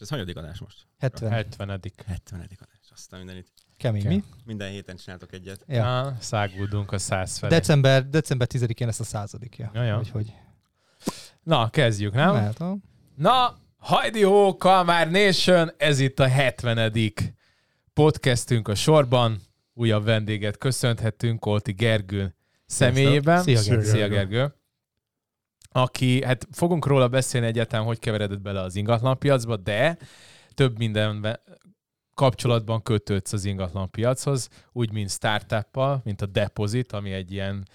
És ez hanyadik adás most? 70. 70 70. adás. Aztán mindenit. Kemény, Kell. mi? Minden héten csináltok egyet. Ja. Ah, száguldunk a száz felé. December, december 10-én lesz a századikja. Ja, ja. Úgyhogy Na, kezdjük, nem? mehet, ha? Na, hajdi hó, Kalmár Nation, ez itt a 70. podcastünk a sorban. Újabb vendéget köszönhetünk Kolti Gergő személyében. Szia, Gergő. Szia Gergő. Aki, hát fogunk róla beszélni egyáltalán, hogy keveredett bele az ingatlanpiacba, de több mindenben kapcsolatban kötődsz az ingatlanpiachoz, úgy, mint startuppal, mint a Deposit, ami egy ilyen,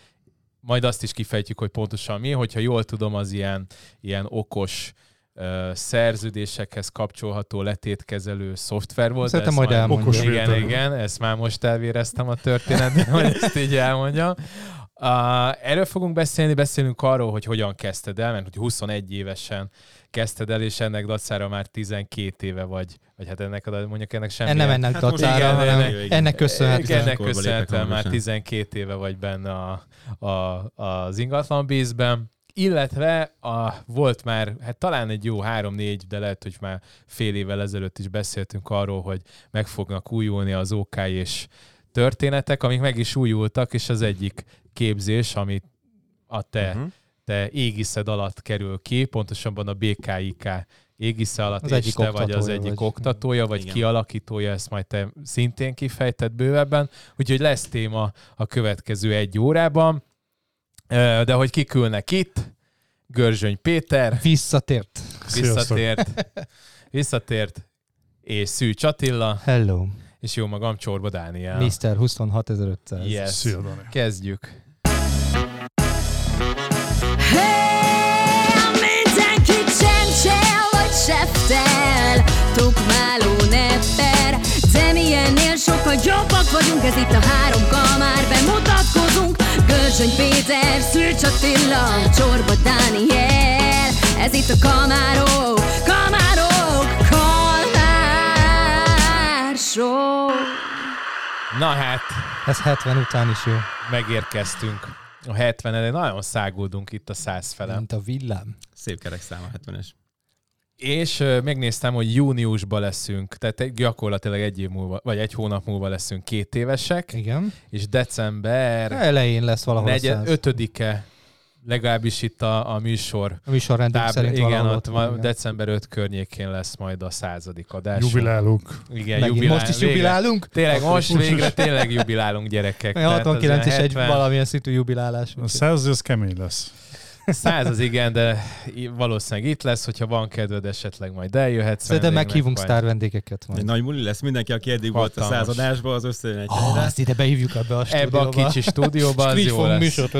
majd azt is kifejtjük, hogy pontosan mi, hogyha jól tudom, az ilyen, ilyen okos ö, szerződésekhez kapcsolható letétkezelő szoftver volt. Szerintem majd elmondja. Okos igen, igen, ezt már most elvéreztem a történetben, hogy ezt így elmondjam. Uh, erről fogunk beszélni, beszélünk arról, hogy hogyan kezdted el, mert hogy 21 évesen kezdted el, és ennek dacára már 12 éve vagy, vagy hát ennek, a- mondjuk ennek semmi. Nem ennek Hát dacára, igen, hanem ennek- ennek köszönhetően. ennek köszönhetően már hamarosan. 12 éve vagy benne a, a, az ingatlan bízben, illetve a, volt már, hát talán egy jó három-négy, de lehet, hogy már fél évvel ezelőtt is beszéltünk arról, hogy meg fognak újulni az OK és történetek, amik meg is újultak, és az egyik képzés, amit a te, Uh-huh. te égiszed alatt kerül ki, pontosabban a BKIK égisze alatt, Az és egyik te vagy az egyik vagy. oktatója, vagy Igen. kialakítója, ezt majd te szintén kifejtett bővebben, úgyhogy lesz téma a következő egy órában, de hogy kikülnek itt, Görzsöny Péter, Visszatért. Sziasztok. visszatért, visszatért, és Szűcs Attila, Hello. és jó magam Csorba Dániel. Mr. 26500. Yes. Szia. Kezdjük. Hey, mindenki csendcsel vagy seftel Tukmáló nepper. De milyennél sokkal jobbak vagyunk Ez itt a három kamár. Bemutatkozunk Görzsöny Péter, Szűcs Attila Csorba Dániel. Ez itt a kamárok Kamárok Kalmár Show Na hát, Ez 70 után is jó. megérkeztünk a 70 de nagyon száguldunk itt a 100 fele. Mint a villám. Szép kerek szám a 70-es. És megnéztem, hogy júniusban leszünk, tehát gyakorlatilag egy év múlva, vagy egy hónap múlva leszünk két évesek, Igen. és december Elején lesz valahol 100. ötödike, legalábbis itt a, a műsor A műsorrendünk tábla, szerint igen, ott van, van, december 5 környékén lesz majd a századik adás. Jubilálunk. Igen, Megint jubilál, most is végre. jubilálunk? Tényleg Akkor most is. végre tényleg jubilálunk gyerekek. Olyan 69 is egy valamilyen szintű jubilálás. A száz, ez kemény lesz. Száz az igen, de valószínűleg itt lesz, hogyha van kedved, esetleg majd eljöhetsz. Szerintem vendégnek, meghívunk sztár vendégeket Egy majd. nagy muli lesz, mindenki, aki eddig volt a Hatalmas. századásban, az összejön egy Ah, ezt ide behívjuk ebbe a Ebbe a stúdióba. kicsi stúdióba, az jó lesz. műsort.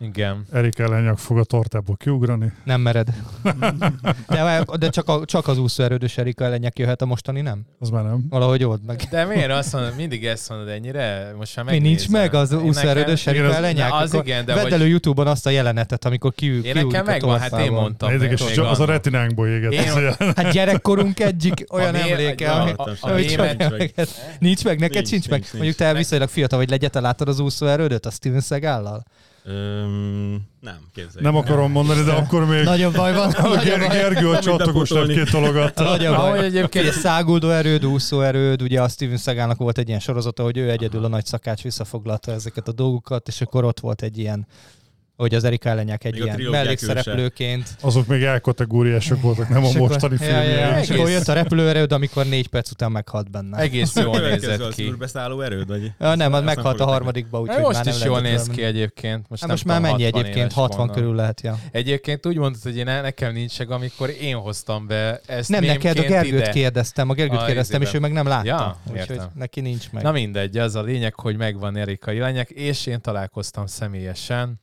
Igen. Erik ellenyak fog a tortából kiugrani. Nem mered. de, de csak, a, csak az úszóerődös Erika ellenyek jöhet a mostani, nem? Az már nem. Valahogy old meg. De miért azt mondod, mindig ezt mondod ennyire? Most már Mi nincs meg az úszóerődös Erika az- ellenyek? Na, az igen, de Vedd hogy- elő Youtube-on azt a jelenetet, amikor kiül, Én nekem megvan, hát én mondtam. Érdekes, hogy az a retinánkból éget. Én- Hát gyerekkorunk egyik olyan emléke, a- ami, a- a- ami a csak német- emléket. Nincs meg, neked sincs meg. Mondjuk te viszonylag fiatal vagy, legyen, te láttad az úszóerődöt a Steven Seagal-lal? Öm, nem, képzelj. Nem akarom mondani, de akkor még Nagyon baj van. a Ger-. Gergő a csatogos bepótolni. két tologatta. Nagyon Ahogy baj. egyébként Ugye száguldó erőd, úszó erőd, ugye a Steven Seagalnak volt egy ilyen sorozata, hogy ő egyedül a nagy szakács visszafoglalta ezeket a dolgokat, és akkor ott volt egy ilyen, hogy az Erika ellenyek egy Még ilyen mellékszereplőként. Azok még elkategóriások voltak, nem a mostani ja, ja, ja. És akkor jött a repülőerőd, amikor négy perc után meghalt benne. egész jól nézett az ki. űrbeszálló erőd, vagy? Ja, nem, az Azt meghalt a harmadikba, úgyhogy Most már nem is jól néz ki egyébként. Most, Hát nem most már mennyi 60 egyébként? éves 60 volna. körül lehet, ja. Egyébként úgy mondtad, hogy én nekem nincs meg, amikor én hoztam be ezt Nem neked, a Gergőt kérdeztem, a Gergőt kérdeztem, és ő meg nem látta. Ja, úgyhogy neki nincs meg. Na mindegy, az a lényeg, hogy megvan Erika Ilányek, és én találkoztam személyesen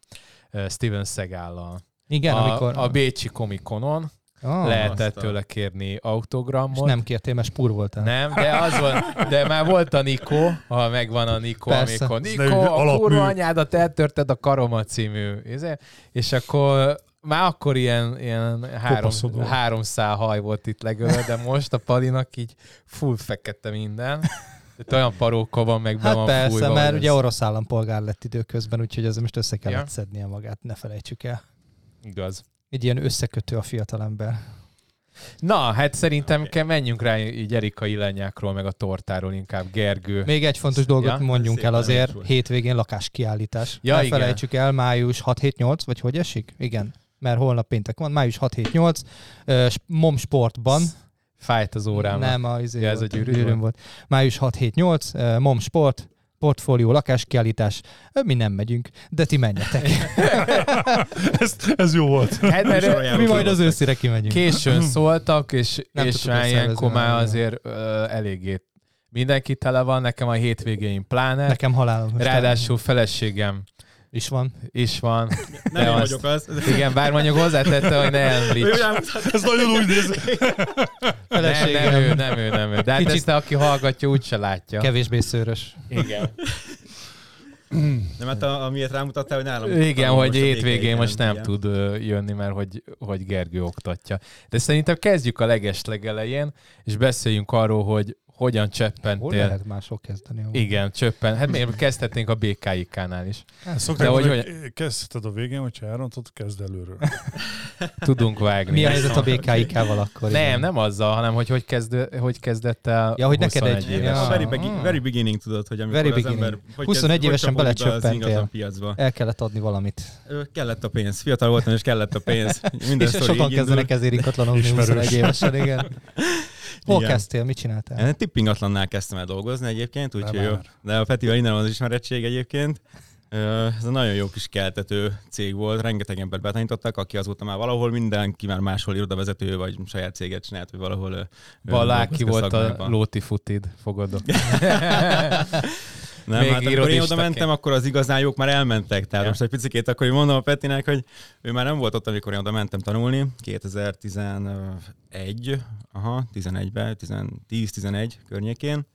Steven Seagal-lal. Igen, a, amikor... a Bécsi komikonon ah, lehetett azt a- tőle kérni És autogramot. nem kértél, mert spúr voltál. Nem, de az volt, de már volt a Nikó, ha megvan a Nikó, Persze. amikor Nikó, a alapmű. kurva anyádat eltörted a karomat című, izé, és akkor már akkor ilyen, ilyen három, három szál haj volt itt legölve, de most a Palinak így full fekete minden. Tehát olyan paróka van, meg be Hát van persze, fújva, mert ugye ez orosz állampolgár lett időközben, úgyhogy ez most össze kellett Ja. szednie magát, ne felejtsük el. Igaz. Egy ilyen összekötő a fiatalember. Na, hát szerintem kell menjünk rá így Erika Ilányákról, meg a tortáról inkább. Gergő. Még egy fontos dolgot Ja, mondjunk szépen el azért, volt. hétvégén lakáskiállítás. Ja, ne igen. felejtsük el, május 6-7-8, vagy hogy esik? Igen, mert holnap péntek van, május 6-7-8, ö, sp- MOM Sportban, Fájt az órám. nem a, izé Ja, ez volt, a gyűrűn volt. Május 6-7-8, ö, MOM Sport, portfólió, lakáskiállítás. Mi nem megyünk, de ti menjetek. ez, ez jó volt. Hát, mert Soroljátok Mi majd az őszire kimegyünk. későn szóltak, és, Nem és már ilyenkor már azért ö, eléggé mindenki tele van, nekem a hétvégéim pláne. Nekem halálom. Ráadásul feleségem is van. is van. Nem én azt- vagyok az. Igen, bár mondjuk hozzátette, hogy ne említs. Ez nagyon úgy néz. Nem, nem ő, nem ő, nem ő. De hát Kicsit- ezt aki hallgatja, úgyse látja. Kevésbé szőrös. Igen. Nem, hát a, amiért rámutattál, hogy nálam. Igen, hogy hétvégén most nem igen. tud jönni, mert hogy, hogy Gergő oktatja. De szerintem kezdjük a legeslegelején, és beszéljünk arról, hogy hogyan Hol cseppentél. lehet mások kezdeni? ahol? Igen, csöppen. Hát miért kezdhetnénk a BKIK-nál is. Szokták De hogy- hogy kezdheted a végén, hogyha elrontod, kezd előről. Tudunk vágni. Mi a helyzet a BKIK-val akkor? Nem, igen? nem azzal, hanem hogy hogy, kezd, hogy kezdett el Ja, hogy neked 21 egy- éves. ja. Very, begi- Ah. very beginning tudod, hogy amikor Very az beginning. ember... Hogy 21 kezd- évesen be belecsöppentél. piacba. El kellett adni valamit. Ö, Kellett a pénz. Fiatal voltam, és kellett a pénz. Minden és sokan kezdenek ezért ingatlanokni Ismerős. 21 évesen, igen. Hol Igen. kezdtél? Mit csináltál? Én tippingatlannál kezdtem el dolgozni egyébként, úgyhogy De jó. De a Petivel innen van az ismerettség egyébként. Ez egy nagyon jó kis keltető cég volt, rengeteg embert betanítottak, aki azóta már valahol mindenki már máshol irodavezető, vagy saját céget csinált, vagy valahol Baláki dolgozik volt a. Lóti futid, fogadok. Nem, Még hát amikor én oda mentem, akkor az igazán jók már elmentek. Tehát Ja. most egy picit akkor mondom a Petinek, hogy ő már nem volt ott, amikor én oda mentem tanulni, 2011, aha, 11-ben, 10-11 környékén,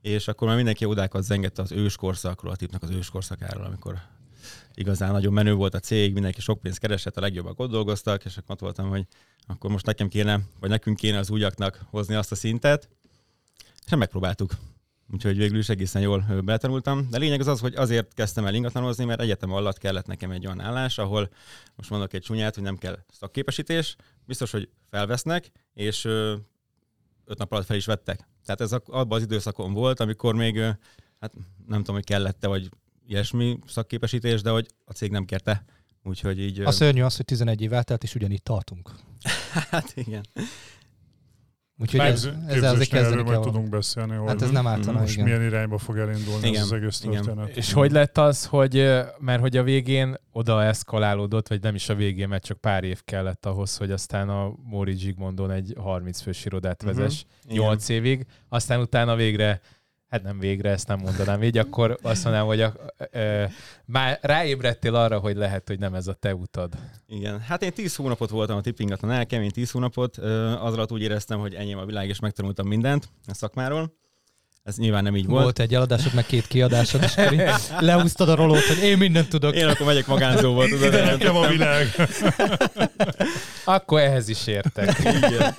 és akkor már mindenki odákat zengette az őskorszakról, a tipnak az őskorszakáról, amikor igazán nagyon menő volt a cég, mindenki sok pénzt keresett, a legjobbak ott dolgoztak, és akkor ott voltam, hogy akkor most nekem kéne, vagy nekünk kéne az újaknak hozni azt a szintet, és nem megpróbáltuk. Úgyhogy végül is egészen jól beletanultam. De lényeg az az, hogy azért kezdtem el ingatlanozni, mert egyetem alatt kellett nekem egy olyan állás, ahol most mondok egy csúnyát, hogy nem kell szakképesítés, biztos, hogy felvesznek, és öt nap alatt fel is vettek. Tehát ez abban az időszakon volt, amikor még, hát nem tudom, hogy kellett-e, vagy ilyesmi szakképesítés, de hogy a cég nem kérte. Úgyhogy így... A szörnyű az, hogy 11 év eltelt, és ugyanígy tartunk. Hát igen. Úgyhogy ez, ezzel azért erről kell. majd tudunk beszélni, hogy Hát ez nem ártana, most igen. milyen irányba fog elindulni Igen, ez az egész igen. történet. És hogy lett az, hogy, mert hogy a végén oda eszkalálódott, vagy nem is a végén, mert csak pár év kellett ahhoz, hogy aztán a Móri Zsigmondon egy 30 fős irodát Mhm. vezess Igen. 8 évig, aztán utána végre Hát nem végre, ezt nem mondanám így, akkor azt mondanám, hogy a, ö, már ráébredtél arra, hogy lehet, hogy nem ez a te utad. Igen, hát én 10 hónapot voltam a tippingatlan el, kemény 10 hónapot, az alatt úgy éreztem, hogy enyém a világ, és megtanultam mindent a szakmáról. Ez nyilván nem így Volt. volt. egy eladásod, meg két kiadásod, és lehúztad a rolót, hogy én mindent tudok. Én akkor megyek magánzóba, tudod. Ide nekem a világ. Akkor ehhez is értek. Igen.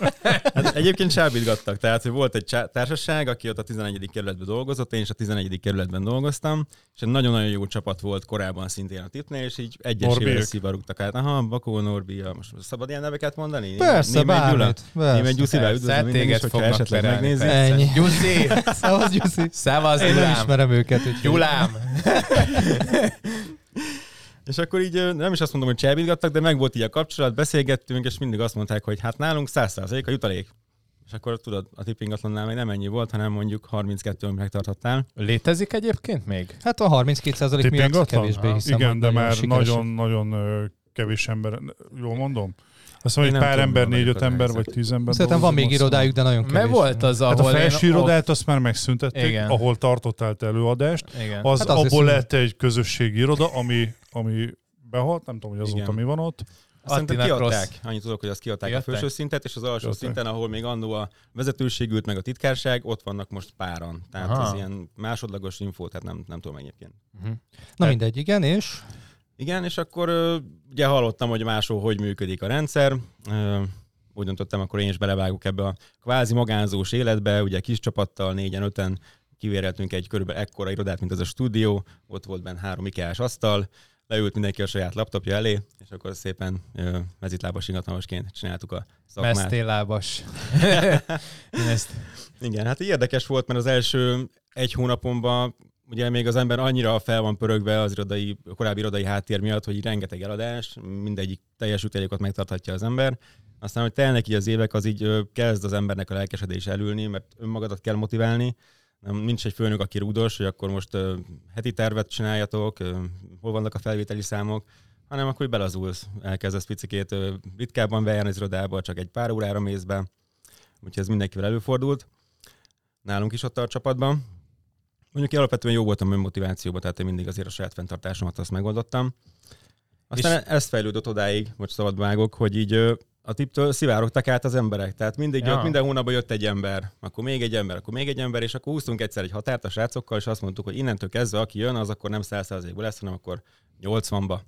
Hát egyébként csábítgattak, tehát hogy volt egy társaság, aki ott a 11. kerületben dolgozott, én is a 11. kerületben dolgoztam, és egy nagyon-nagyon jó csapat volt korábban szintén a tipnél, és így egyesével rúgtak át. Aha, Bakó, Norbi, ja, most szabad ilyen neveket mondani? Persze, Gyula? bármit. Németh Gyuszivel üdvözlöm minden is, téged hogyha fognak esetleg perelni, megnézi. persze. Ennyi. Gyuszi! Szevasz, Gyuszi. Szevasz, Én nem ismerem őket. úgyhogy- Gyulám! És akkor így nem is azt mondom, hogy csábítgattak, de meg volt így a kapcsolat, beszélgettünk, és mindig azt mondták, hogy hát nálunk 100% a jutalék. És akkor tudod, a tippingatlannál még nem ennyi volt, hanem mondjuk 32 amit megtartottál. Létezik egyébként még? Hát a 32% miatt kevésbé hiszem. Igen, de már nagyon-nagyon kevés ember, jól mondom? Azt mondom, Én hogy pár tudom, ember, négy-öt az ember, vagy tíz ember Szerintem van még irodájuk, de nagyon kevés. Mert volt az, ahol Hát a felső irodát azt már megszüntették, Igen. ahol tartottál te előadást. Igen. Az Hát azért abból lett egy közösségi iroda, ami, ami behalt, nem tudom, hogy azóta Igen. mi van ott. Azt Szerintem kiadták, annyit tudok, hogy azt kiadták Kiadták? a felső szintet, és az alsó Kiadták. szinten, ahol még annó a vezetőség ült, meg a titkárság, ott vannak most páran. Tehát Aha. ez ilyen másodlagos info, tehát nem, nem tudom egyébként. Mhm. Na mindegy, igen, és Igen, és akkor ugye hallottam, hogy máshol hogy működik a rendszer. Úgy döntöttem, akkor én is belevágok ebbe a kvázi magánzós életbe, ugye kis csapattal, négyen, öten kivéreltünk egy körülbelül ekkora irodát, mint az a stúdió, ott volt benne három ikea asztal, leült mindenki a saját laptopja elé, és akkor szépen ö, mezitlábas ingatlanosként csináltuk a szakmát. Mesztélábas. Ezt Igen, hát érdekes volt, mert az első egy hónapomban ugye még az ember annyira fel van pörögve az irodai, korábbi irodai háttér miatt, hogy rengeteg eladás, mindegyik teljes ütelékot megtarthatja az ember. Aztán, hogy telnek így az évek, az így kezd az embernek a lelkesedés elülni, mert önmagadat kell motiválni. Nem, nincs egy főnök, aki rúdos, hogy akkor most heti tervet csináljatok, hol vannak a felvételi számok, hanem akkor így belazulsz, elkezdesz picikét ritkábban bejárni az irodába, csak egy pár órára mész be. Úgyhogy ez mindenkivel előfordult. Nálunk is ott a csapatban. Mondjuk én alapvetően jó voltam önmotivációban, tehát én mindig azért a saját fenntartásomat azt megoldottam. Aztán ez fejlődött odáig, most szabadba vágok, hogy így a tiptől szivárogtak át az emberek. Tehát mindig Ja. jött, minden hónapban jött egy ember, akkor még egy ember, akkor még egy ember, és akkor húztunk egyszer egy határt a srácokkal, és azt mondtuk, hogy innentől kezdve, aki jön, az akkor nem 100%-ból lesz, hanem akkor 80-ba.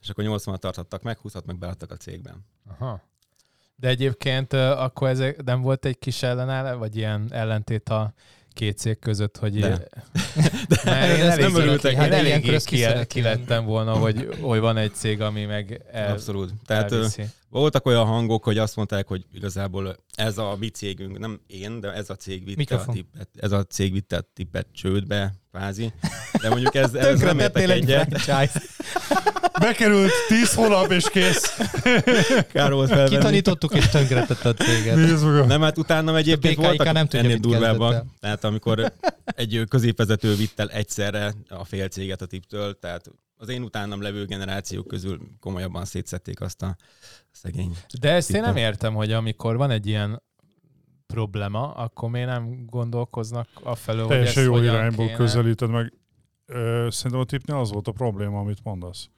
És akkor 80-at tartottak meg, 20-at meg beadtak a cégben. Aha. De egyébként akkor ez nem volt egy kis ellenáll, vagy ilyen ellentét a két cég között, hogy... De. Mert én Ez elég, nem örültek, én hát eléggé ki, ki lettem volna, hogy, hogy van egy cég, ami meg el, Abszolút. Tehát elviszi. Voltak olyan hangok, hogy azt mondták, hogy igazából ez a mi cégünk, nem én, de ez a cég vitte a Mikrofon. tippet, ez a cég vitte a tippet csődbe, kvázi. De mondjuk ez, ez nem értek egyet. franchise. Bekerült 10 hónap és kész. Kár volt felvenni. Kitanítottuk és tönkretette a céget. Nézd meg a... Nem, hát utána egyébként voltak nem tudja, ennél durvábbak. Tehát amikor egy középvezető vitt el egyszerre a fél céget a tiptől, tehát az én utánam levő generációk közül komolyabban szétszették azt a szegény. De ezt én nem értem, hogy amikor van egy ilyen probléma, akkor miért nem gondolkoznak afelől, hogy Teljesen ezt jó irányból kéne. közelíted meg. Szerintem a tipnél az volt a probléma, amit mondasz.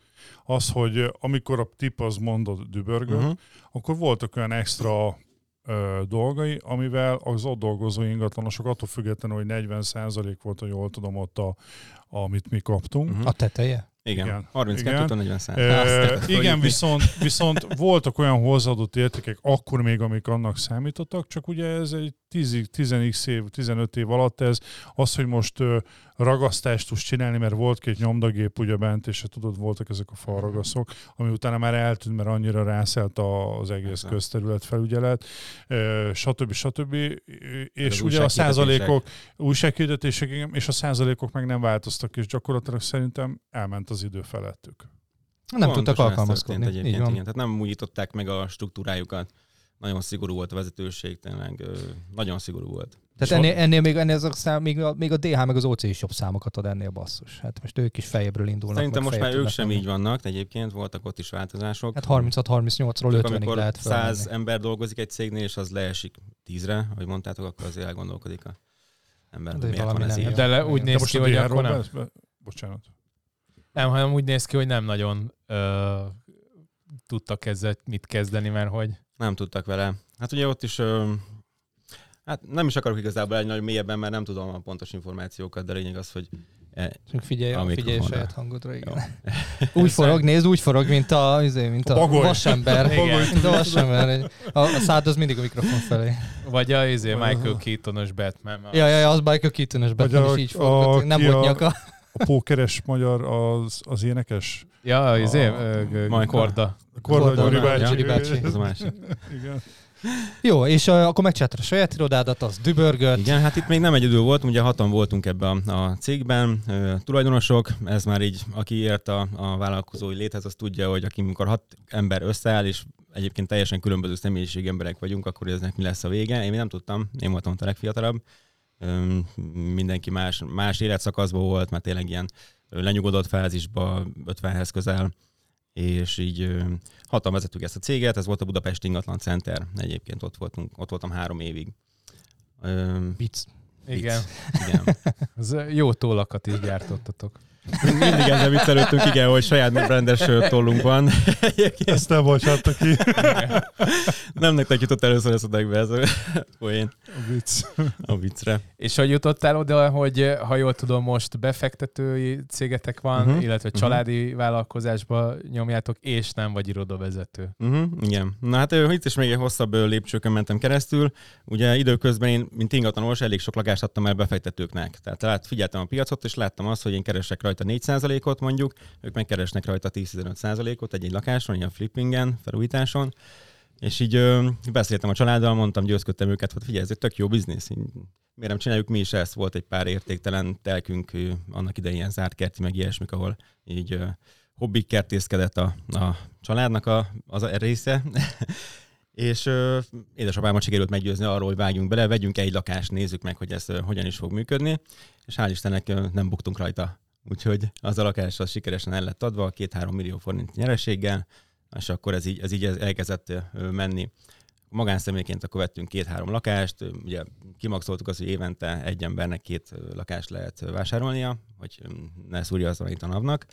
Az, hogy amikor a tip az mondott dübörgött, Uh-huh. akkor voltak olyan extra ö, dolgai, amivel az ott dolgozó ingatlanosok attól függetlenül, hogy 40% volt, ha jól tudom, ott a, amit mi kaptunk. Uh-huh. A teteje? Igen. Igen. 32 Igen. 40 szám. Ö, igen, viszont, viszont voltak olyan hozzáadott értékek, akkor még, amik annak számítottak, csak ugye ez egy 10, 10 év, 15 év alatt ez, az, hogy most ragasztást tudsz csinálni, mert volt két nyomdagép ugye bent, és tudod, voltak ezek a falragaszok, ami utána már eltűnt, mert annyira rászelt a- az egész Persze. közterület felügyelet, stb. stb. És ugye a százalékok, újsághirdetések, igen, és a százalékok meg nem változtak, és gyakorlatilag szerintem elment az idő felettük. Nem tudtak Pontosan ez alkalmazkodni. Egyébként, van. igen. Tehát nem újították meg a struktúrájukat. Nagyon szigorú volt a vezetőség, tényleg nagyon szigorú volt. Tehát ennél, ennél még, ennél azok szám, még, a, még a DH meg az OC is jobb számokat ad ennél basszus. Hát most ők is fejébről indulnak. Szerintem most már ők sem így vannak, egyébként voltak ott is változások. Hát 36-38-ról Tudjuk, 50-ig amikor lehet 100 felmenni. ember dolgozik egy cégnél, és az leesik 10-re, ahogy mondtátok, akkor azért elgondolkodik a ember, De hogy miért van ez így. De le, úgy De néz ki, hogy akkor nem. be- be- Bocsánat. Nem, hanem úgy néz ki, hogy nem nagyon ö, tudtak ezzel mit kezdeni, mert hogy Nem tudtak vele. Hát ugye ott is, ö, hát nem is akarok igazából egy nagyon mélyebben, mert nem tudom a pontos információkat, de lényeg az, hogy e, Csak figyelj, A figyelj a saját hangodra, igen. Jó. Úgy forog, nézd, úgy forog, mint a, izé, mint a, A vasember. Igen. Mint a vasember. A, a szád az mindig a mikrofon felé. vagy a izé, Michael Keatonos Batman. Ja, ja, ja, az Michael Keaton-ös Vagy Batman a- is így forgott. a- Nem volt nyaka. A pókeres magyar az, az énekes? Ja, izé, A- ö, g- Michael. Korda. Korda Korda, Gyuri ja, bácsi. Gyuri bácsi. az a másik. Igen. Jó, és akkor megcsináltad a saját irodádat, az dübörgött. Igen, hát itt még nem egyedül voltunk, ugye hatan voltunk ebben a, cégben, tulajdonosok, ez már így, aki ért a, a vállalkozói léthez, az tudja, hogy aki amikor hat ember összeáll, és egyébként teljesen különböző személyiség emberek vagyunk, akkor eznek mi lesz a vége. Én nem tudtam, én voltam a legfiatalabb. Mindenki más, más életszakaszban volt, mert tényleg ilyen lenyugodott fázisba, 50-hez közel, és így hatan vezettük ezt a céget, ez volt a Budapest Ingatlan Center, egyébként ott voltunk, ott voltam három évig. Ö, Vicc. Igen. igen. Jó tollakat is gyártottatok. Mindig ezzel viccelődtünk, igen, hogy saját rendes tollunk van. Ezt nem bocsátta ki. nem nektek jutott először eszedekbe ez a poén A vicc. a viccre. És hogy jutottál oda, hogy ha jól tudom, most befektetői cégetek van, uh-huh. illetve mhm. családi vállalkozásba nyomjátok, és nem vagy irodavezető. Uh-huh, igen. Na hát itt is még egy hosszabb lépcsőkön mentem keresztül. Ugye időközben én, mint ingatlanos, elég sok lakást adtam el befektetőknek. Tehát lát, figyeltem a piacot, és láttam azt, hogy én keresek rajta rajta 4%-ot mondjuk, ők megkeresnek rajta 10-15%-ot egy-egy lakáson, ilyen flippingen, felújításon, és így ö, beszéltem a családdal, mondtam, győzködtem őket, hogy figyelj, ez egy tök jó biznisz, így, miért nem csináljuk mi is ezt? Volt egy pár értéktelen telkünk ö, annak idején ilyen zárt kerti, meg ilyesmik, ahol így ö, hobbik kertészkedett a, a családnak a, az a része. és ö, édesapámat sikerült meggyőzni arról, hogy vágjunk bele, vegyünk egy lakást, nézzük meg, hogy ez ö, hogyan is fog működni, és hál' Istennek ö, nem buktunk rajta. Úgyhogy az a lakás az sikeresen el lett adva, két-három millió forint nyereséggel, és akkor ez így, ez így elkezdett menni. Magánszemélyként akkor vettünk két-három lakást, ugye kimaxoltuk azt, hogy évente egy embernek két lakást lehet vásárolnia, hogy ne szúrja az a navnak.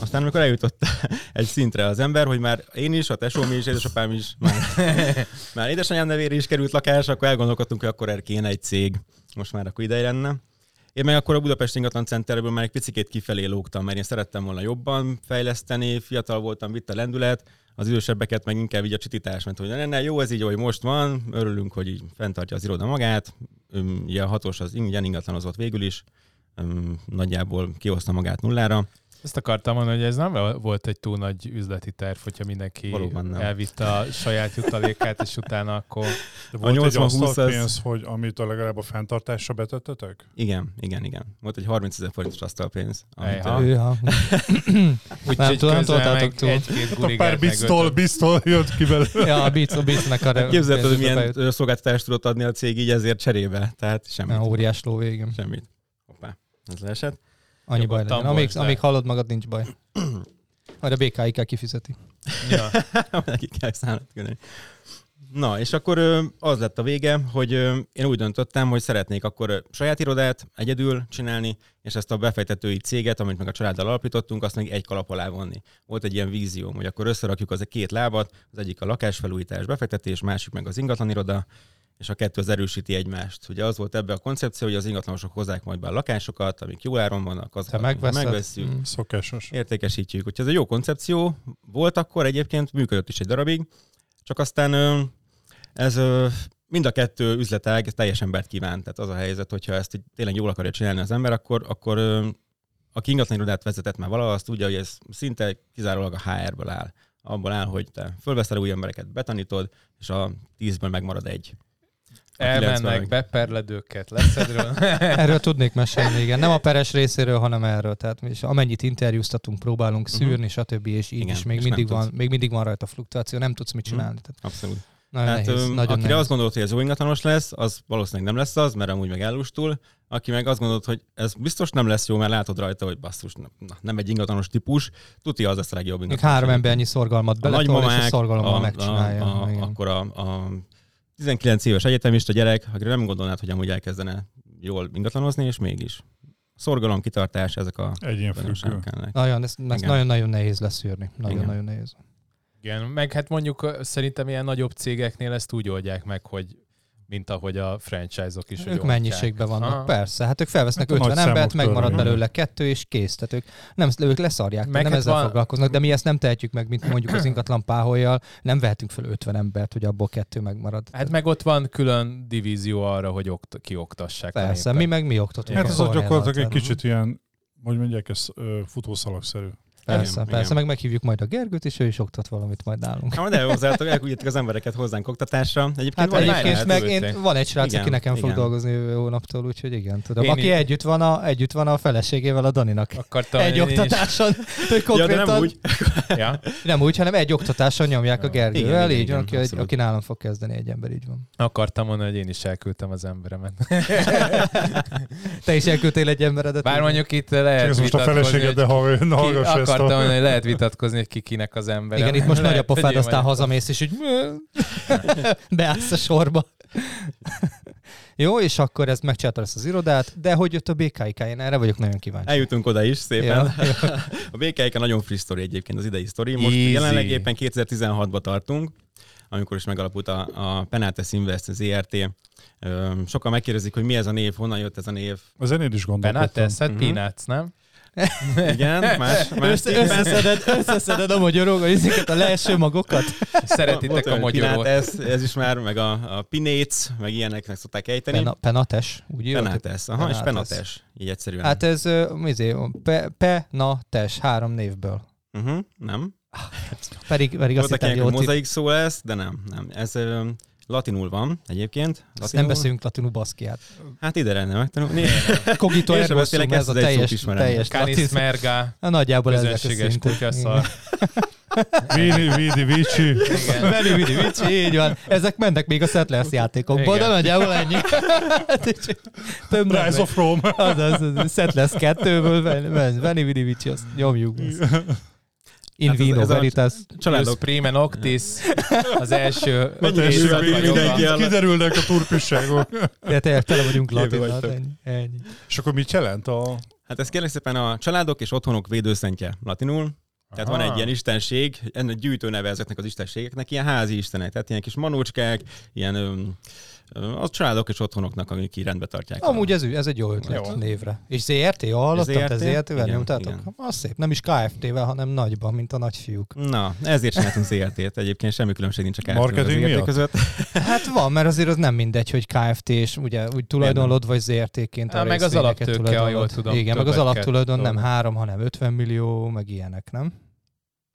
Aztán amikor eljutott egy szintre az ember, hogy már én is, a tesóm is, édesapám is, már, már édesanyám nevére is került lakás, akkor elgondolkodtunk, hogy akkor erre kéne egy cég. Most már akkor ideje lenne. Én meg akkor a Budapest Ingatlan Centerből már egy picit kifelé lógtam, mert én szerettem volna jobban fejleszteni, fiatal voltam, vitt a lendület, az idősebbeket meg inkább így a csitítás, mert hogy ne, jó ez így, ahogy most van, örülünk, hogy így fenntartja az iroda magát, ugye a hatós az ingyen ingatlanozott végül is, nagyjából kihozta magát nullára, Ezt akartam mondani, hogy ez nem volt egy túl nagy üzleti terv, hogyha mindenki elvitte a saját jutalékát, és utána akkor... De volt egy 80-20 az- asztalpénz, hogy amit a legalább a fenntartásra betettetek? Igen, igen, igen. Volt egy 30 ezer forintos asztalpénz. amit, Ja. Úgyhogy Nem toltátok túl. egy-két Hát a pár biztól, megölt. biztól jött ki belőle. ja, a Beats, a a Képzeld, hogy milyen szolgáltatást tudott adni a cég így ezért cserébe. Tehát semmit. Óriás ló végem. Semmit. Hoppá, ez leesett. Annyi baj legyen. Amíg, de- amíg hallod magad, nincs baj. Majd a BKI kell kifizeti. Ja. Neki kell számlat küldeni. Na, és akkor az lett a vége, hogy én úgy döntöttem, hogy szeretnék akkor saját irodát egyedül csinálni, és ezt a befektetői céget, amit meg a családdal alapítottunk, azt még egy kalap alá vonni. Volt egy ilyen vízióm, hogy akkor összerakjuk az a két lábat, az egyik a lakásfelújítás, befektetés, másik meg az ingatlaniroda, és a kettő az erősíti egymást. Ugye az volt ebbe a koncepció, hogy az ingatlanosok hozzák majd be a lakásokat, amik jó áron vannak, megveszed. megvesszük, Mm. Szokásos. értékesítjük. Úgyhogy ez egy jó koncepció volt akkor, egyébként működött is egy darabig, csak aztán ez mind a kettő üzletág teljes embert kívánt. Tehát az a helyzet, hogyha ezt így tényleg jól akarja csinálni az ember, akkor, akkor aki ingatlan irodát vezetett már valaha, azt tudja, hogy ez szinte kizárólag a HR-ből áll. Abból áll, hogy te fölveszel új embereket, betanítod, és a tízből megmarad egy. A Elmennek beperledőket, leszedről. Erről tudnék mesélni, igen. Nem a peres részéről, hanem erről. Tehát is amennyit interjúztatunk, próbálunk Mhm. szűrni, stb. És így Igen, is még és mindig, van, tudsz. még mindig van rajta fluktuáció, nem tudsz mit Mhm. csinálni. Tehát Abszolút. nagyon Hát, nehéz. öm, nagyon akire nehéz. azt gondolt, hogy ez jó ingatlanos lesz, az valószínűleg nem lesz az, mert amúgy meg elustul. Aki meg azt gondolt, hogy ez biztos nem lesz jó, mert látod rajta, hogy basszus, na, nem egy ingatlanos típus, tuti az lesz a legjobb Még ingatlanos. három embernyi szorgalmat a beletol, és a szorgalommal a, megcsinálja. a, a, igen. akkor a, a 19 éves egyetemista gyerek, akire nem gondolnád, hogy amúgy elkezdene jól ingatlanozni, és mégis. Szorgalom, kitartás, ezek a tulajdonságok. Nagyon, ez, ez Igen. nagyon-nagyon nehéz leszűrni. Nagyon-nagyon nehéz. Igen, meg hát mondjuk szerintem ilyen nagyobb cégeknél ezt úgy oldják meg, hogy mint ahogy a franchise-ok is. Ők mennyiségben vannak, Aha. persze. Hát ők felvesznek Hát a 50 nagy embert, megmarad van. belőle kettő, és kész. Tehát ők, nem, ők leszarják, Meg nem hát ezzel van- foglalkoznak, de mi ezt nem tehetjük meg, mint mondjuk az ingatlan páholyjal. Nem vehetünk fel 50 embert, hogy abból kettő megmarad. Hát meg ott van külön divízió arra, hogy okt- kioktassák. persze, mi meg mi oktatunk. Hát ez gyakorlatilag egy kicsit ilyen, hogy mondják, ez futószalagszerű. Persze, Igen, persze, igen. meg meghívjuk majd a Gergőt, és ő is oktat valamit majd nálunk. Hát, de hozzátok, elküldjétek az embereket hozzánk oktatásra. Egyébként Hát van egy egyébként lehet meg én, van egy srác, Igen, aki nekem fog igen. dolgozni jövő hónaptól, úgyhogy igen, tudom. Én aki is. együtt van, a, együtt van a feleségével, a Daninak. Akartam Egy én is- oktatáson, hogy Ja, konkrétan, de nem úgy. Ja. nem úgy, hanem egy oktatáson nyomják a Gergővel, Igen, igen, így van, igen, aki, abszolút. aki nálam fog kezdeni egy ember, így van. Akartam mondani, hogy én is elküldtem az emberemet. Te is elküldtél egy emberedet. Bár mondjuk itt lehet Ez most a feleséged, de ha hallgass ezt akartam mondani, hogy lehet vitatkozni, hogy ki kinek az ember. Igen, itt most nagy a Lehet, pofád, aztán hazamész, és így beállsz a sorba. Jó, és akkor ezt megcsináltad ezt az irodát, de hogy jött a BKIK? Én erre vagyok nagyon kíváncsi. Eljutunk oda is szépen. Ja, a BKK nagyon friss sztori egyébként az idei sztori. Most Easy. jelenleg éppen 2016-ba tartunk, amikor is megalapult a, a Penates Invest ZRT. Ö, Sokan megkérdezik, hogy mi ez a név, honnan jött ez a név. A zenéd is gondolkodtam. Benates, hát Mhm. Peanuts, nem? Igen, más, más Össze, összeszeded, összeszeded a magyarok, ezeket a leeső magokat. Szeretitek a olyan magyarót. Pilates, ez is már, meg a, a Pinéc, meg ilyeneknek szokták ejteni. Pena, penates, úgy írod? Penates, aha, és Penates. Penates, így egyszerűen. Hát ez, uh, izé, pe, penates, három névből. uh-huh, nem. Pedig, pedig azt Voltak hittem, ilyenek, hogy jó mozaik szó lesz, de nem, nem. Ez latinul van egyébként. Azt Latinul. nem beszélünk latinul baszkiát. Hát ide lenne megtanulni. Cogito Én ergo beszélek ez a teljes, teljes Canis merga, Na, nagyjából közönséges kutyaszar. Vini, vidi, vici. Veli, vidi, vicsi, így van. Ezek mennek még a Settlers játékokból, de nagyjából ennyi. Hát, Több Rise of Rome. Az, az, Settlers 2-ből, Veni, vidi, vicsi, azt nyomjuk. In Hát ez- vino ez a- veritas. Családok. prime noctis, az első öt Kiderülnek a turpisságok. De tényleg tele vagyunk latinnal. Ennyi. ennyi. És akkor mit jelent a... Hát ez kérlek szépen a családok és otthonok védőszentje latinul. Tehát van Aha. egy ilyen istenség, ennek gyűjtő neve ezeknek az istenségeknek, ilyen házi istenek, tehát ilyen kis manócskák, ilyen öm, a családok és otthonoknak, akik így rendbe tartják. Amúgy ez, ez egy jó ötlet Jó. névre. És ZRT, ha hallottam, te ZRT? ZRT-vel Igen, nyomtátok? Az szép, nem is KFT-vel, hanem nagyban, mint a nagyfiúk. Na, ezért csináltunk ZRT-t. Egyébként semmi különbség nincs a KFT Marketing az ZRT között. Hát van, mert azért az nem mindegy, hogy KFT és ugye úgy tulajdonlod, vagy ZRT-ként a meg az alaptőke, ha jól tudom, Igen, meg az alaptulajdon nem. 3, hanem 50 millió, meg ilyenek, nem?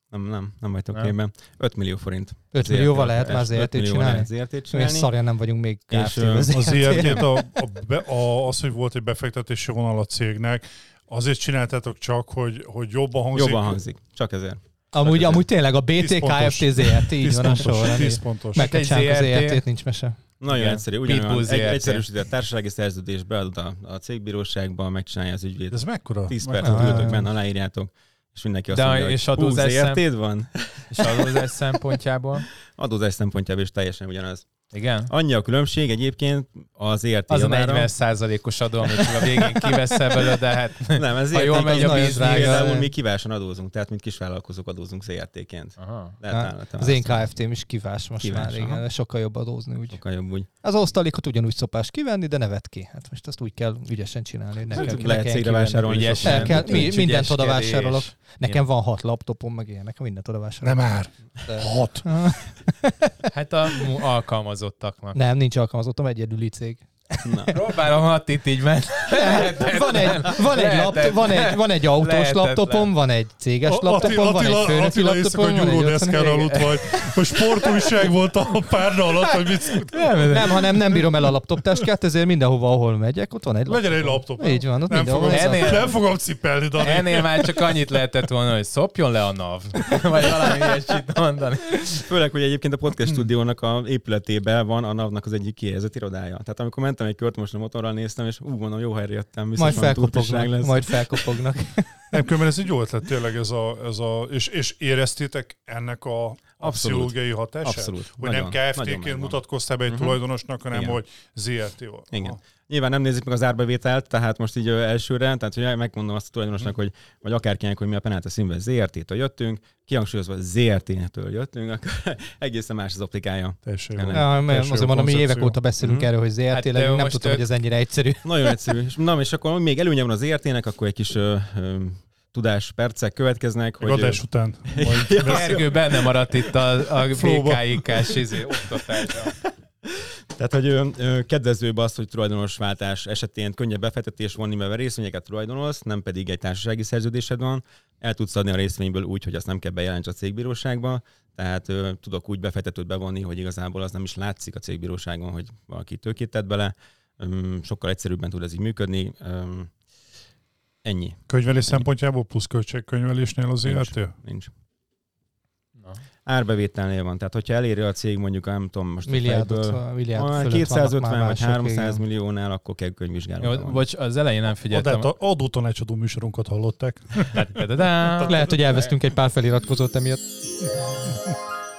Nem, nem, nem vagytok Nem. képben. 5 millió forint. 5 millióval lehet már ZRT-t millióval csinálni? ZRT-t Olyan csinálni. szarjan nem vagyunk még És, Az ZRT-vel. ZRT-t, a, a, a, az, hogy volt egy befektetési vonal a cégnek, azért csináltátok csak, hogy, hogy jobban hangzik. Jobban hangzik. Csak ezért. Amúgy, amúgy tényleg a BT, Tíz pontos. KFT, ZRT, így 10 van a sorrend. 10 pontos. Meg kell Egy csinálni a ZRT. ZRT-t, nincs mese. Nagyon Igen. egyszerű. Ugyanolyan egy, egyszerűsített társasági szerződés beadod a, a cégbíróságba, megcsinálja az ügyvéd. Ez mekkora? 10 Mekkora? percet Ah. ültök benne, aláírjátok, és mindenki azt De mondja, és hogy hú, adózás szem- van? És adózás szempontjából. Adózás szempontjából is teljesen ugyanaz. Igen? Annyi a különbség egyébként az ERT Az a javára- 40 százalékos adó, amit a végén kiveszel belőle, de hát Nem, ez Ha jól megy a biznisz. Például mi kivásan adózunk, tehát mint kisvállalkozók adózunk. Lehet Hát, Az én KFT-m is kivás most Kivás, már, igen, aha. de sokkal jobb adózni úgy. Sokkal jobb úgy. Az osztalékot ugyanúgy szopás kivenni, de nevet ki. Hát most azt úgy kell ügyesen csinálni, hogy ne kell, ne Lehet cégre vásárolni. Ügyesen. El kell, mi, mindent oda vásárolok. Nekem van hat laptopom, meg ilyenek, mindent oda vásárolok. Nem már. Hat. Hát a mu- alkalmazottaknak. Nem, nincs alkalmazottam, egyedüli cég. Na. Próbálom hat itt így ment. Van egy, van egy, laptop, van egy, van egy autós Lehetetlen. laptopom, van egy céges A- laptopom, van egy Attila, főnöki Attila laptopom, egy nyugodeszkára otthoni. aludt vagy. A sportújság volt a párna alatt, hogy mit szokott. Nem, hanem nem bírom el a laptoptáskát, ezért mindenhova, ahol megyek, ott van egy laptop. Legyen egy laptop. Így van, ott Nem fogom, Ennél- nem fogom cipelni, Dani. Ennél már csak annyit lehetett volna, hogy szopjon le a NAV. Vagy valami ilyesmit mondani. Főleg, hogy egyébként a podcast stúdiónak a épületében van a NAV-nak az egyik kihelyezett irodája. Tehát amikor mentem egy kört, most a motorral néztem, és ú, mondom, jó helyre jöttem, Majd felkopognak, lesz. majd felkopognak. Nem, különben ez egy jó ötlet tényleg ez a, ez a és, és éreztétek ennek a Abszolút. pszichológiai hatását? Abszolút. Hogy Nagyon, nem KFT-ként mutatkoztál be egy Mhm. tulajdonosnak, hanem Igen. hogy ZRT-val. Igen. Nyilván nem nézik meg az árbevételt, tehát most így elsőre, tehát hogy megmondom azt a tulajdonosnak, hogy vagy akárkinek, hogy mi a Penálta színben ZRT-től jöttünk, kihangsúlyozva ZRT-től jöttünk, akkor egészen más az optikája. Teljesen Ja, jó. Ja, azért mondom, mi évek óta beszélünk Mhm. erről, hogy ZRT, Hát, nem tudtam, ő- hogy ez ennyire egyszerű. Nagyon egyszerű. És, na, és akkor még előnye van az ZRT-nek, akkor egy kis ö, ö, tudás percek következnek, Meg hogy adás után. Majd Gergő benne maradt itt a, a. BKIK-s izé, oktatásra. Tehát, hogy ö, ö, kedvezőbb az, hogy tulajdonosváltás esetén könnyebb befektetés vonni, mert részvényeket tulajdonolsz, nem pedig egy társasági szerződésed van. El tudsz adni a részvényből úgy, hogy azt nem kell bejelents a cégbíróságba. Tehát ö, tudok úgy befektetőt bevonni, hogy igazából az nem is látszik a cégbíróságon, hogy valaki tőkét tett bele. Öm, sokkal egyszerűbben tud ez így működni. Öm, ennyi. könyvelés szempontjából plusz költségkönyvelésnél az Nincs. ZRT? Nincs. Árbevételnél van. Tehát, hogyha eléri a cég mondjuk, nem tudom, most a Milliárdot, fejből, milliárd olyan fölött 250 vannak már vagy mások, 300 igen. milliónál, akkor kell könyvvizsgálódni. Jó, bocs, az elején nem figyeltem. Adótanácsadó műsorunkat hallották. Da-da-da. Lehet, hogy elvesztünk egy pár feliratkozót emiatt.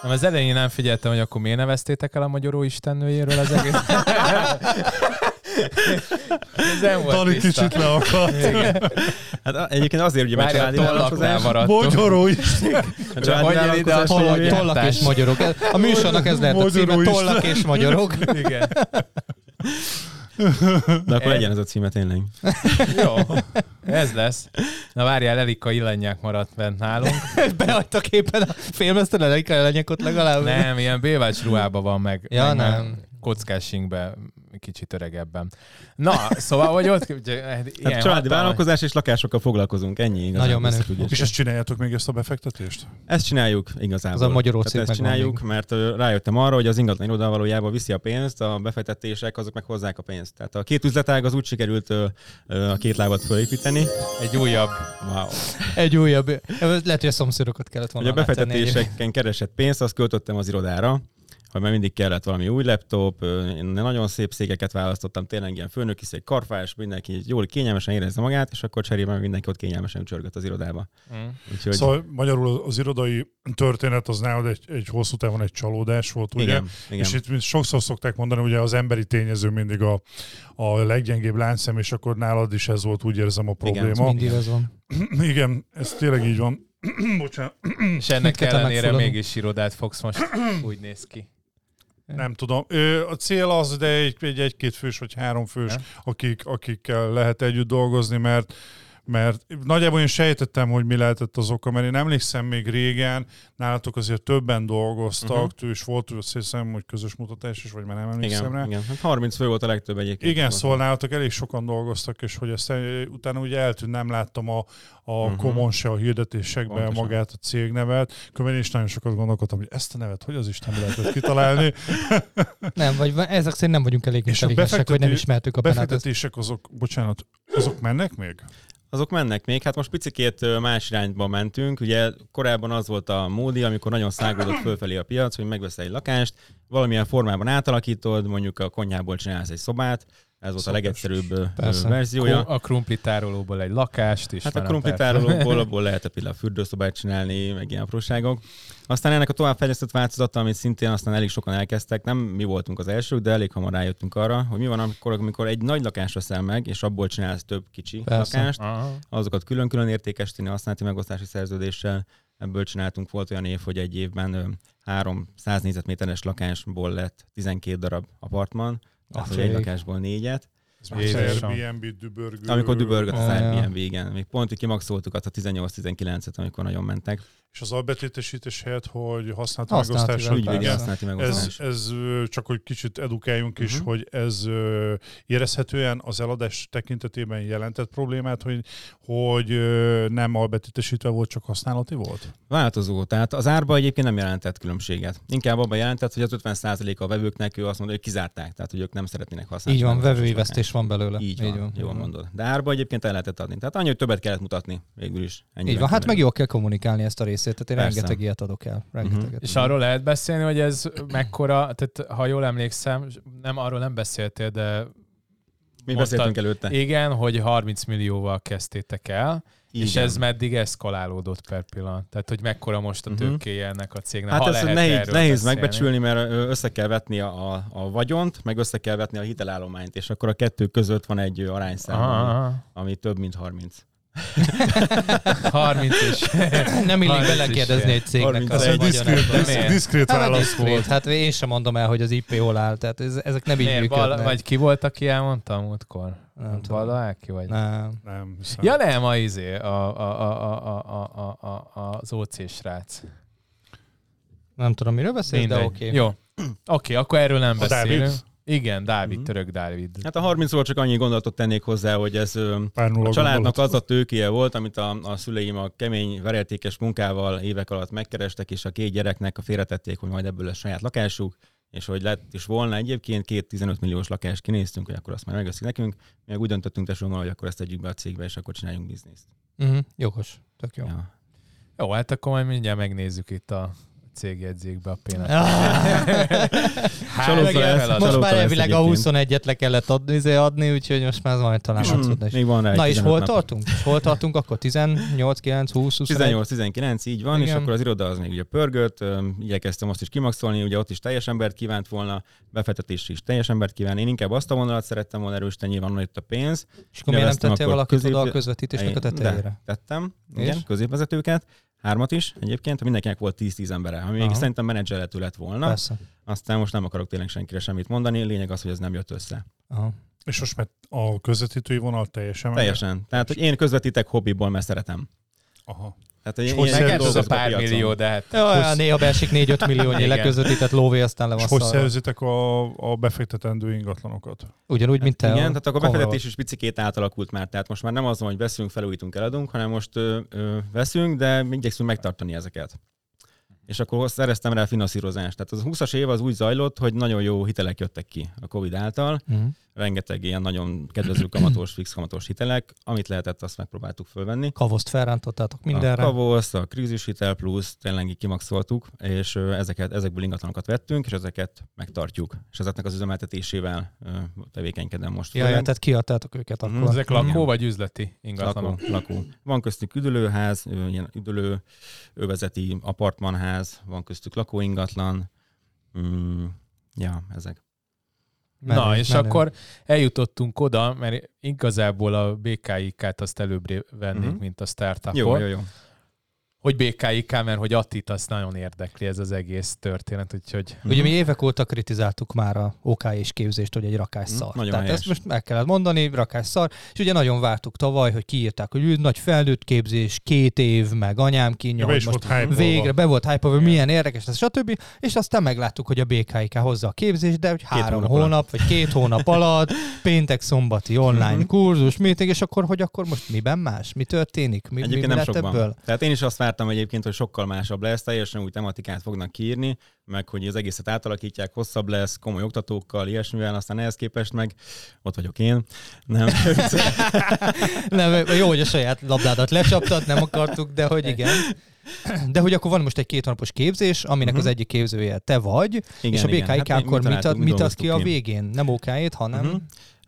Nem, az elején nem figyeltem, hogy akkor miért neveztétek el a magyaró istennőjéről az egész. Ez nem volt Dani tiszta. kicsit le akart. Igen. Hát egyébként azért, ugye mert Várj, a tollaknál. Magyaró is. Hogy jön ide a vállalkozás tollak? és magyarok. A műsornak ez lehet a címe, tollak és magyarok. Igen. De akkor legyen ez a címe tényleg. Jó. Ez lesz. Na várjál, Elika Illanyák maradt bent nálunk. Behagytak éppen a filmesztelen egy lenyekot legalább. Nem, ilyen bévács ruhában van meg. Ja, meg nem. Kockásingbe, kicsit öregebben. Na, szóval, hogy ott... Ugye, ilyen Hát családi vállalkozás és lakásokkal foglalkozunk, ennyi igazából. Nagyon menő. És ezt csináljátok még ezt a befektetést? Ezt csináljuk igazából. Az a magyaró Tehát ezt csináljuk, mert ö, rájöttem arra, hogy az ingatlan iroda valójában viszi a pénzt, a befektetések azok meg hozzák a pénzt. Tehát a két üzletág az úgy sikerült a két lábat fölépíteni. Egy újabb Wow. Egy újabb. Lehet, hogy a szomszédokat kellett volna Hogy a befektetéseken keresett pénzt, azt költöttem az irodára, hogy már mindig kellett valami új laptop, én nagyon szép székeket választottam, tényleg ilyen főnöki szék, karfás, mindenki jól kényelmesen érezze magát, és akkor cserébe mindenki ott kényelmesen csörgött az irodába. Mm. Úgyhogy Szóval magyarul az irodai történet az nálad egy, egy hosszú távon egy csalódás volt, ugye? igen, igen. És itt mint sokszor szokták mondani, hogy az emberi tényező mindig a, a leggyengébb láncszem, és akkor nálad is ez volt, úgy érzem, a Igen, probléma. Mindig ez van. Igen, ez tényleg így van. Bocsánat, És ennek ellenére mégis irodát fogsz most. Úgy néz ki. Nem tudom. A cél az, de egy, egy egy-két fős vagy három fős, Ja. akik, akikkel lehet együtt dolgozni, mert mert nagyjából én sejtettem, hogy mi lehetett az oka, mert én emlékszem még régen, nálatok azért többen dolgoztak, Mhm. uh-huh. és volt azt hiszem, hogy közös mutatás is, vagy már nem emlékszem rá. igen, igen. Hát 30 fő volt a legtöbb egyébként. Igen, szóval nálatok elég sokan dolgoztak, és hogy ezt eh, utána ugye eltűnt, nem láttam a, a uh-huh. komon se a hirdetésekben Pontosan. magát a cégnevet. Különben én is nagyon sokat gondolkodtam, hogy ezt a nevet hogy az Isten lehetett kitalálni. Nem, vagy ezek szerint nem vagyunk elég És a intelligensek, hogy nem ismertük a. Befektetések azok, bocsánat, azok mennek még? Azok mennek még, hát most picikét más irányba mentünk. Ugye korábban az volt a módi, amikor nagyon szágódott fölfelé a piac, hogy megveszel egy lakást, valamilyen formában átalakítod, mondjuk a konyhából csinálsz egy szobát, ez volt a Szokás. legegyszerűbb Persze. verziója. A krumplitárolóból egy lakást is. Hát a krumplitárolóból abból lehet például fürdőszobát csinálni, meg ilyen apróságok. Aztán ennek a továbbfejlesztett változata, amit szintén aztán elég sokan elkezdtek, nem mi voltunk az elsők, de elég hamar rájöttünk arra, hogy mi van akkor, amikor egy nagy lakást veszel meg, és abból csinálsz több kicsi Persze. lakást, Aha. azokat külön-külön értékesíteni használati megosztási szerződéssel. Ebből csináltunk, volt olyan év, hogy egy évben ö, 300 négyzetméteres lakásból lett 12 darab apartman, tehát hogy egy lakásból négyet. Ez már Jézusom. Airbnb, dübörgő. Amikor dübörgött az. Airbnb, igen. Még pont, hogy kimaxoltuk azt a 18-19-et, amikor nagyon mentek. És az albetétesítés helyett, hogy használati Használati megosztással. Persze. Ügyvédi használati Ez, megosztás. ez ö, csak hogy kicsit edukáljunk is, Mhm. hogy ez érezhetően az eladás tekintetében jelentett problémát, hogy, hogy nem albetétesítve volt, csak használati volt? Változó. Tehát az árba egyébként nem jelentett különbséget. Inkább abban jelentett, hogy az 50% a vevőknek ő azt mondja, hogy kizárták, tehát hogy ők nem szeretnének használni. Így van, vevői vesztés van belőle. Így van, jól mondod. De árba egyébként el lehetett adni. Tehát annyi, hogy többet kellett mutatni végül is. Ennyi Így van, hát meg jól kell kommunikálni ezt a részét, tehát én Persze. rengeteg ilyet adok el. Rengeteget. És arról lehet beszélni, hogy ez mekkora, tehát ha jól emlékszem, nem arról nem beszéltél, de Mi mondtad- beszéltünk előtte. igen, hogy 30 millióval kezdtétek el, Igen. és ez meddig eszkalálódott per pillanat. Tehát, hogy mekkora most a Mhm. tőkéje ennek a cégnek. Hát ha ezt lehet nehéz, nehéz megbecsülni, mert össze kell vetni a, a, a vagyont, meg össze kell vetni a hitelállományt, és akkor a kettő között van egy arányszám, ami, ami több, mint 30. 30 és... Nem illik 30 is belekérdezni egy cégnek Ez egy diszkrét, diszkrét Hát, válasz volt. hát én sem mondom el, hogy az IP hol áll, tehát ez, ezek nem így működnek. vagy ki volt, aki elmondta a múltkor? Nem tudom. Áki vagy? Nem. Nem. Ja nem, a izé, a, a, a, a, a, a, a, az OC srác. Nem tudom, miről beszélsz, de oké. Okay. Jó. Oké, okay, akkor erről nem A beszélünk. Dávid? Igen, Dávid, Mhm. török Dávid. Hát a 30-ról csak annyi gondolatot tennék hozzá, hogy ez a családnak gondolat. az a tőkéje volt, amit a, a szüleim a kemény, verértékes munkával évek alatt megkerestek, és a két gyereknek a félretették, hogy majd ebből lesz saját lakásuk, és hogy lett is volna egyébként két 15 milliós lakást kinéztünk, hogy akkor azt már megveszik nekünk. Mi meg úgy döntöttünk tesómmal, hogy akkor ezt tegyük be a cégbe, és akkor csináljunk bizniszt. Uh-huh. Jogos. Tök jó. Ja. Jó, hát akkor majd mindjárt megnézzük itt a cégjegyzékbe a pénzt. Csalóka meg ilyen lesz, feladat. most már elvileg a egyébként. 21-et le kellett adni, izé adni, úgyhogy most már majd talán Hmm, látszódna is. Még van rá Na és 15 hol tartunk? És hol tartunk akkor? 18, 9, 20, 21? 18-19, így van, Igen. és akkor az iroda az még ugye pörgött, igyekeztem azt is kimaxolni, ugye ott is teljes embert kívánt volna, befektetés is teljes embert kíván. Én inkább azt a vonalat szerettem volna erősíteni, nyilván onnan jött a pénz. És akkor miért nem tettél valakit közép- oda a közvetítésnek a De, tetejére? tettem, És? igen, középvezetőket, hármat is egyébként, mindenkinek volt 10-10 embere, ami még Aha. szerintem menedzselhető lett volna. Persze. Aztán most nem akarok tényleg senkire semmit mondani, lényeg az, hogy ez nem jött össze. Aha. És most már a közvetítői vonal teljesen meg- Teljesen. Tehát, hogy én közvetítek hobbiból, mert szeretem. Aha. Hogy És én, hogy ilyen ez az a pár piacon. millió, de hát Ja, néha beesik 4-5 milliónyi leközvetített lóvé, aztán le És van hogy szerzitek a, a befektetendő ingatlanokat? Ugyanúgy, mint te. Igen, tehát akkor a befektetés is picikét átalakult már. Tehát most már nem az van, hogy veszünk, felújítunk, eladunk, hanem most ö, ö, veszünk, de igyekszünk megtartani ezeket. És akkor szereztem rá finanszírozást. Tehát az 20-as év az úgy zajlott, hogy nagyon jó hitelek jöttek ki a Covid által. Mhm. Rengeteg ilyen nagyon kedvező kamatos, fix kamatos hitelek. Amit lehetett, azt megpróbáltuk fölvenni. Kavoszt felrántottátok A mindenre. Kavosz, a krízishitel plusz, tényleg kimaxoltuk, és ezeket, ezekből ingatlanokat vettünk, és ezeket megtartjuk. És ezeknek az üzemeltetésével tevékenykedem most. Ja, ja, tehát kiadtátok őket Mhm. akkor. ezek lakó vagy üzleti ingatlanok? Lakó, lakó. Van köztük üdülőház, ilyen üdülő övezeti apartmanház, van köztük lakóingatlan. Mm, ja, ezek. Menő, Na, és menő. akkor eljutottunk oda, mert igazából a BKIK-t azt előbbre vennék, Mhm. mint a startupot. Jó, jó, jó. Hogy BKIK, mert hogy Attit azt nagyon érdekli ez az egész történet, úgyhogy Ugye mi évek óta kritizáltuk már a OK és képzést, hogy egy rakás Mhm, szar. nagyon Tehát helyes. ezt most meg kellett mondani, rakás szar, és ugye nagyon vártuk tavaly, hogy kiírták, hogy ő nagy felnőtt képzés, két év, meg anyám Ja, kínja, be hogy is most volt végre be volt hype hogy milyen érdekes lesz, stb. És aztán megláttuk, hogy a BKIK hozza a képzést, de hogy három hónap hónap, alatt. vagy két hónap alatt, péntek, szombati online Mhm. kurzus, meeting, és akkor, hogy akkor most miben más? Mi történik? Mi, mi, mi nem lett sokban. ebből? Tehát én is azt vártam egyébként, hogy sokkal másabb lesz, teljesen új tematikát fognak kiírni, meg hogy az egészet átalakítják, hosszabb lesz, komoly oktatókkal, ilyesmivel, aztán ehhez képest meg ott vagyok én. Nem, Nem, jó, hogy a saját labdádat lecsaptad, nem akartuk, de hogy igen. De hogy akkor van most egy két hónapos képzés, aminek Mhm. az egyik képzője te vagy, igen, és a BKIK Hát mi- akkor mit, ad, mit ad ki a végén? Nem OK-ét, hanem... Mhm.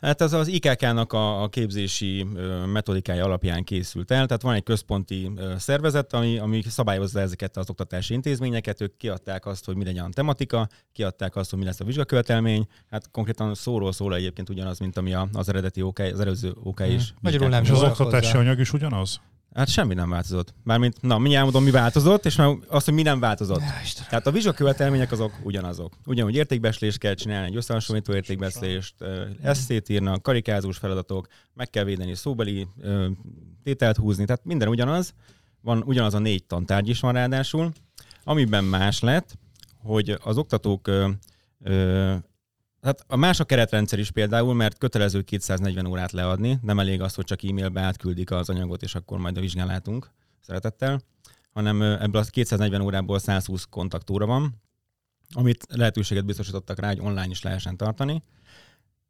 Hát ez az IKK-nak a, a képzési metodikája alapján készült el, tehát van egy központi szervezet, ami, ami szabályozza ezeket az oktatási intézményeket, ők kiadták azt, hogy mi legyen a tematika, kiadták azt, hogy mi lesz a vizsgakövetelmény, hát konkrétan szóról szól egyébként ugyanaz, mint ami az eredeti OK, az előző OK Mhm. is. Magyarul vizsgák. nem És az oktatási hozzá. anyag is ugyanaz? Hát semmi nem változott. Mármint, na, mindjárt mondom, mi változott, és már azt, hogy mi nem változott. Ja, Istenem. Tehát a vizsgakövetelmények azok ugyanazok. Ugyanúgy értékbeslést kell csinálni, egy összehasonlító értékbeslést, eszét írnak, karikázós feladatok, meg kell védeni szóbeli tételt húzni, tehát minden ugyanaz. Van ugyanaz a négy tantárgy is van ráadásul. Amiben más lett, hogy az oktatók Hát a más a keretrendszer is például, mert kötelező 240 órát leadni, nem elég az, hogy csak e-mailbe átküldik az anyagot, és akkor majd a vizsgán látunk szeretettel, hanem ebből a 240 órából 120 kontaktóra van, amit lehetőséget biztosítottak rá, hogy online is lehessen tartani.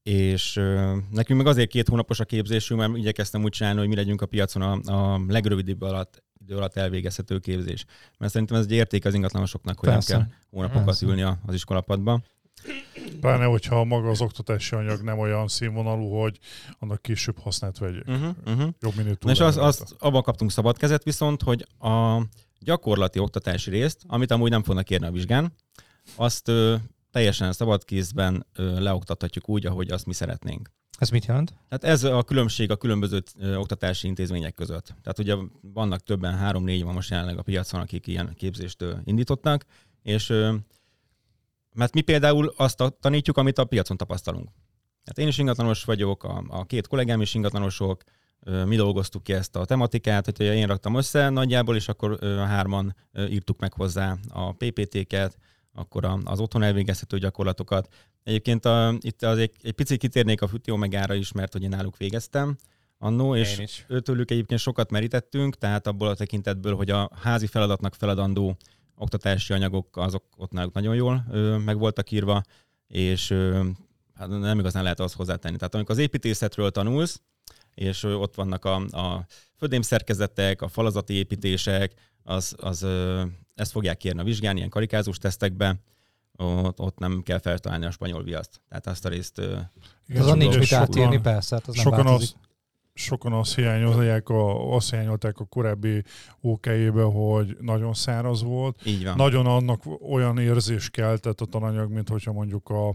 És ö, nekünk meg azért két hónapos a képzésünk, mert igyekeztem úgy csinálni, hogy mi legyünk a piacon a, a legrövidebb alatt, idő alatt elvégezhető képzés. Mert szerintem ez egy érték az ingatlanosoknak, hogy Persze. nem kell hónapokat Persze. ülni az iskolapadba. Pláne, hogyha maga az oktatási anyag nem olyan színvonalú, hogy annak később hasznát vegyék. Uh-huh, uh-huh. Jobb minőtú. Na és az, azt abban kaptunk szabad kezet viszont, hogy a gyakorlati oktatási részt, amit amúgy nem fognak érni a vizsgán, azt ö, teljesen szabad kézben ö, leoktathatjuk úgy, ahogy azt mi szeretnénk. Ez mit jelent? Tehát ez a különbség a különböző oktatási intézmények között. Tehát ugye vannak többen, három-négy van most jelenleg a piacon, akik ilyen képzést indítottak, és mert mi például azt tanítjuk, amit a piacon tapasztalunk. Hát én is ingatlanos vagyok, a, a két kollégám is ingatlanosok, mi dolgoztuk ki ezt a tematikát, hogy én raktam össze nagyjából, és akkor hárman írtuk meg hozzá a PPT-ket, akkor az otthon elvégezhető gyakorlatokat. Egyébként a, itt az egy, egy picit kitérnék a Füti Omegára is, mert hogy én náluk végeztem annó, és is. őtőlük egyébként sokat merítettünk, tehát abból a tekintetből, hogy a házi feladatnak feladandó oktatási anyagok azok ott náluk nagyon jól ö, meg voltak írva, és ö, hát nem igazán lehet azt hozzátenni. Tehát amikor az építészetről tanulsz, és ö, ott vannak a, a födémszerkezetek, a falazati építések, az, az ö, ezt fogják kérni a vizsgán, ilyen karikázós tesztekbe, ott, ott nem kell feltalálni a spanyol viaszt. Tehát azt a részt ö, Igen, Azon nincs mit átírni, persze, hát az nem Sokan változik. azt, sokan azt hiányolják, a, azt hiányolták a korábbi ok hogy nagyon száraz volt. így van. Nagyon annak olyan érzés keltett a tananyag, mint hogyha mondjuk a,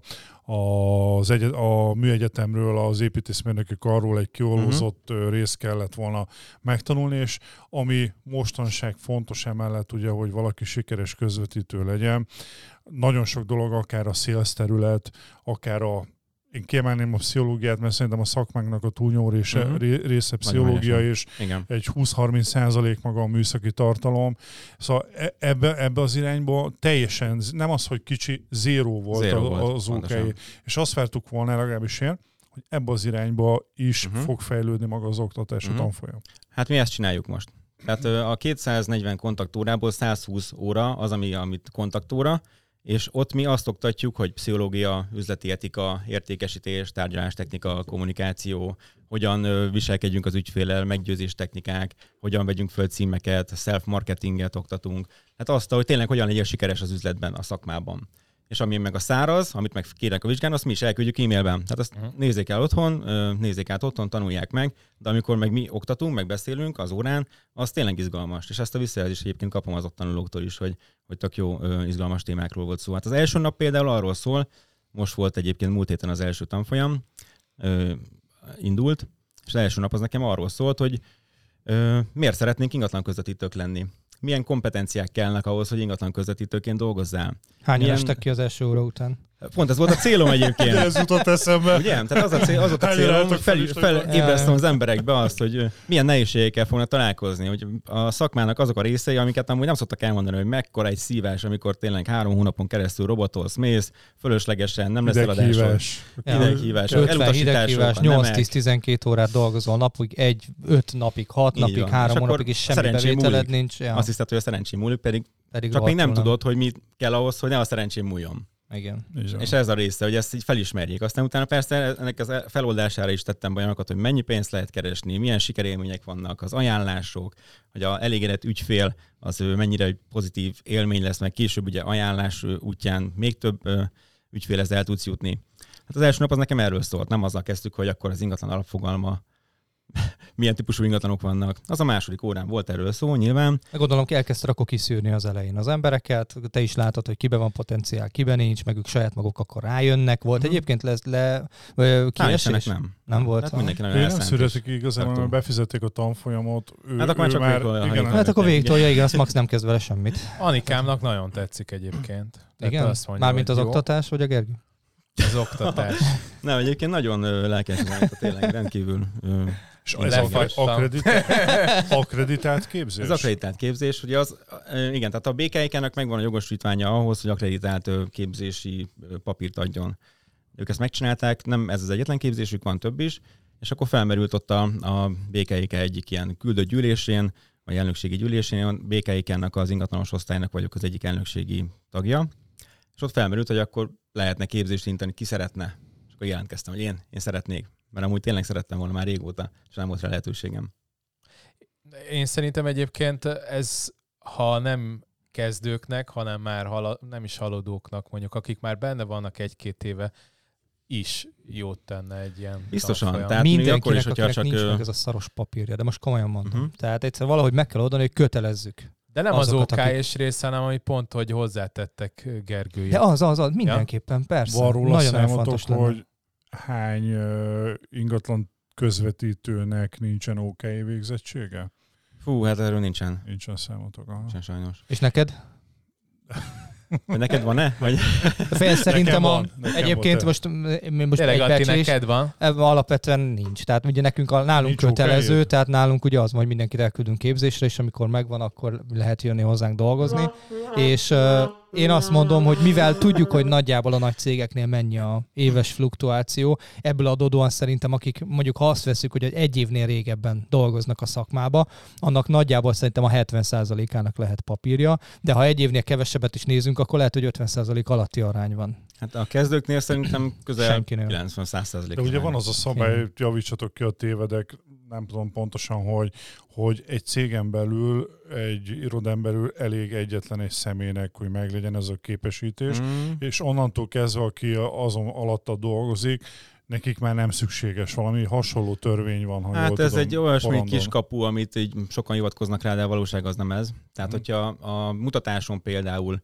az egy, a műegyetemről az építészmérnöki karról egy kiolózott uh-huh. részt kellett volna megtanulni, és ami mostanság fontos emellett, ugye, hogy valaki sikeres közvetítő legyen, nagyon sok dolog, akár a sales terület, akár a én kiemelném a pszichológiát, mert szerintem a szakmánknak a túlnyomó része, uh-huh. része pszichológia, és Igen. egy 20-30 százalék maga a műszaki tartalom. Szóval e- ebbe, ebbe az irányba teljesen, nem az, hogy kicsi, zéró volt volt, az pontosan. OK. És azt vártuk volna, legalábbis én, hogy ebbe az irányba is uh-huh. fog fejlődni maga az oktatás, uh-huh. a tanfolyam. Hát mi ezt csináljuk most. Tehát a 240 kontaktórából 120 óra az, ami, amit kontaktóra, és ott mi azt oktatjuk, hogy pszichológia, üzleti etika, értékesítés, tárgyalástechnika, kommunikáció, hogyan viselkedjünk az ügyfélel, meggyőzés technikák, hogyan vegyünk föl címeket, self-marketinget oktatunk. Hát azt, hogy tényleg hogyan legyél sikeres az üzletben, a szakmában. És ami meg a száraz, amit meg kérnek a vizsgán, azt mi is elküldjük e-mailben. Tehát azt uh-huh. nézzék el otthon, nézzék át otthon, tanulják meg, de amikor meg mi oktatunk, meg beszélünk az órán, az tényleg izgalmas. És ezt a visszajelzést egyébként kapom az ott tanulóktól is, hogy, hogy tök jó izgalmas témákról volt szó. Hát az első nap például arról szól, most volt egyébként múlt héten az első tanfolyam, indult, és az első nap az nekem arról szólt, hogy miért szeretnénk ingatlan közvetítők lenni. Milyen kompetenciák kellnek ahhoz, hogy ingatlan közvetítőként dolgozzál. Hányan Milyen- estek ki az első óra után? Pont ez volt a célom egyébként. De ez jutott eszembe. Ugye? Tehát az, a cél, az volt a célom, hogy fel, felébresztem az emberekbe azt, hogy milyen nehézségekkel fognak találkozni, hogy a szakmának azok a részei, amiket amúgy nem szoktak elmondani, hogy mekkora egy szívás, amikor tényleg három hónapon keresztül robotolsz, mész, fölöslegesen, nem lesz eladásod. Hideghívás. Hideghívás, 50 elutasítások, hideghívás, a nemek. 8-10-12 órát dolgozol napig, egy, 5 napig, 6 Így napig, van. 3 És akkor hónapig, és semmi bevételed múlik. nincs. Azt hiszed, hogy a szerencsém múlik, pedig pedig csak még nem tudod, hogy mi kell ahhoz, hogy ne a szerencsém múljon. Igen. Van. És ez a része, hogy ezt így felismerjék. Aztán utána persze ennek az feloldására is tettem olyanokat, hogy mennyi pénzt lehet keresni, milyen sikerélmények vannak, az ajánlások, hogy a elégedett ügyfél az mennyire egy pozitív élmény lesz, meg később ugye ajánlás útján még több ügyfélhez el tudsz jutni. Hát az első nap az nekem erről szólt, nem azzal kezdtük, hogy akkor az ingatlan alapfogalma milyen típusú ingatlanok vannak. Az a második órán volt erről szó, nyilván. Gondolom, elkezdted akkor kiszűrni az elején az embereket, te is látod, hogy kibe van potenciál, kibe nincs, meg ők saját maguk akkor rájönnek. Volt Mhm. egyébként lesz le kiesés? Nem. Nem volt. Hát mindenki nagyon nem igazából, Tartom. mert befizették a tanfolyamot. Ő, Hát akkor már ő csak már, végig a igen. Hát akkor végigtolja, igen, azt Max nem kezd vele semmit. Anikámnak nagyon tetszik egyébként. Tehát Igen? Azt mondja, Mármint az hogy jó. oktatás, vagy a Gergő? Az oktatás. Nem, egyébként nagyon lelkes tényleg rendkívül ö, És ez akreditált, akreditált képzés? Ez akreditált képzés, ugye az, igen, tehát a BKIK-nek megvan a jogosítványa ahhoz, hogy akreditált képzési papírt adjon. Ők ezt megcsinálták, nem ez az egyetlen képzésük, van több is, és akkor felmerült ott a, a BKIK egyik ilyen küldött gyűlésén, vagy elnökségi gyűlésén, a BKIK-nak az ingatlanos osztálynak vagyok az egyik elnökségi tagja, és ott felmerült, hogy akkor lehetne képzést indítani, ki szeretne. És akkor jelentkeztem, hogy én, én szeretnék, mert amúgy tényleg szerettem volna már régóta, és nem volt rá lehetőségem. Én szerintem egyébként ez, ha nem kezdőknek, hanem már hala, nem is haladóknak, mondjuk, akik már benne vannak egy-két éve, is jót tenne egy ilyen Biztosan, tanfolyam. tehát Mindenkinek, akkor is, hogyha akinek csak, nincs meg ez a szaros papírja, de most komolyan mondom. Uh-huh. Tehát egyszer valahogy meg kell oldani, hogy kötelezzük. De nem az azokat, OK-s része, hanem ami pont, hogy hozzátettek Gergőjét. De az, az, az, mindenképpen, persze. Van róla Nagyon nagyon számotok, fontos lenne. Hány ingatlan közvetítőnek nincsen OK végzettsége? Fú, hát erről nincsen. Nincsen számotok. Aha. Nincsen sajnos. És neked? Vagy neked van-e? Vagy... Fél szerintem a, van, nekem egyébként most, m- most Tényleg, egy neked van? ebben alapvetően nincs. Tehát ugye nekünk a, nálunk Nincs kötelező, okája? tehát nálunk ugye az, hogy mindenkit elküldünk képzésre, és amikor megvan, akkor lehet jönni hozzánk dolgozni. És uh, én azt mondom, hogy mivel tudjuk, hogy nagyjából a nagy cégeknél mennyi a éves fluktuáció, ebből adódóan szerintem, akik mondjuk ha azt veszük, hogy egy évnél régebben dolgoznak a szakmába, annak nagyjából szerintem a 70%-ának lehet papírja, de ha egy évnél kevesebbet is nézünk, akkor lehet, hogy 50% alatti arány van. Hát a kezdőknél szerintem közel Senkinél. 90-100 De ugye van az a szabály, javítsatok ki a tévedek, nem tudom pontosan, hogy, hogy egy cégen belül, egy irodán belül elég egyetlen egy személynek, hogy meglegyen ez a képesítés, Mm. és onnantól kezdve, aki azon alatta dolgozik, nekik már nem szükséges valami hasonló törvény van, ha jól Hát ez tudom, egy olyasmi Hollandon. kis kapu, amit így sokan hivatkoznak rá, de a valóság az nem ez. Tehát, Mhm. hogyha a mutatáson például,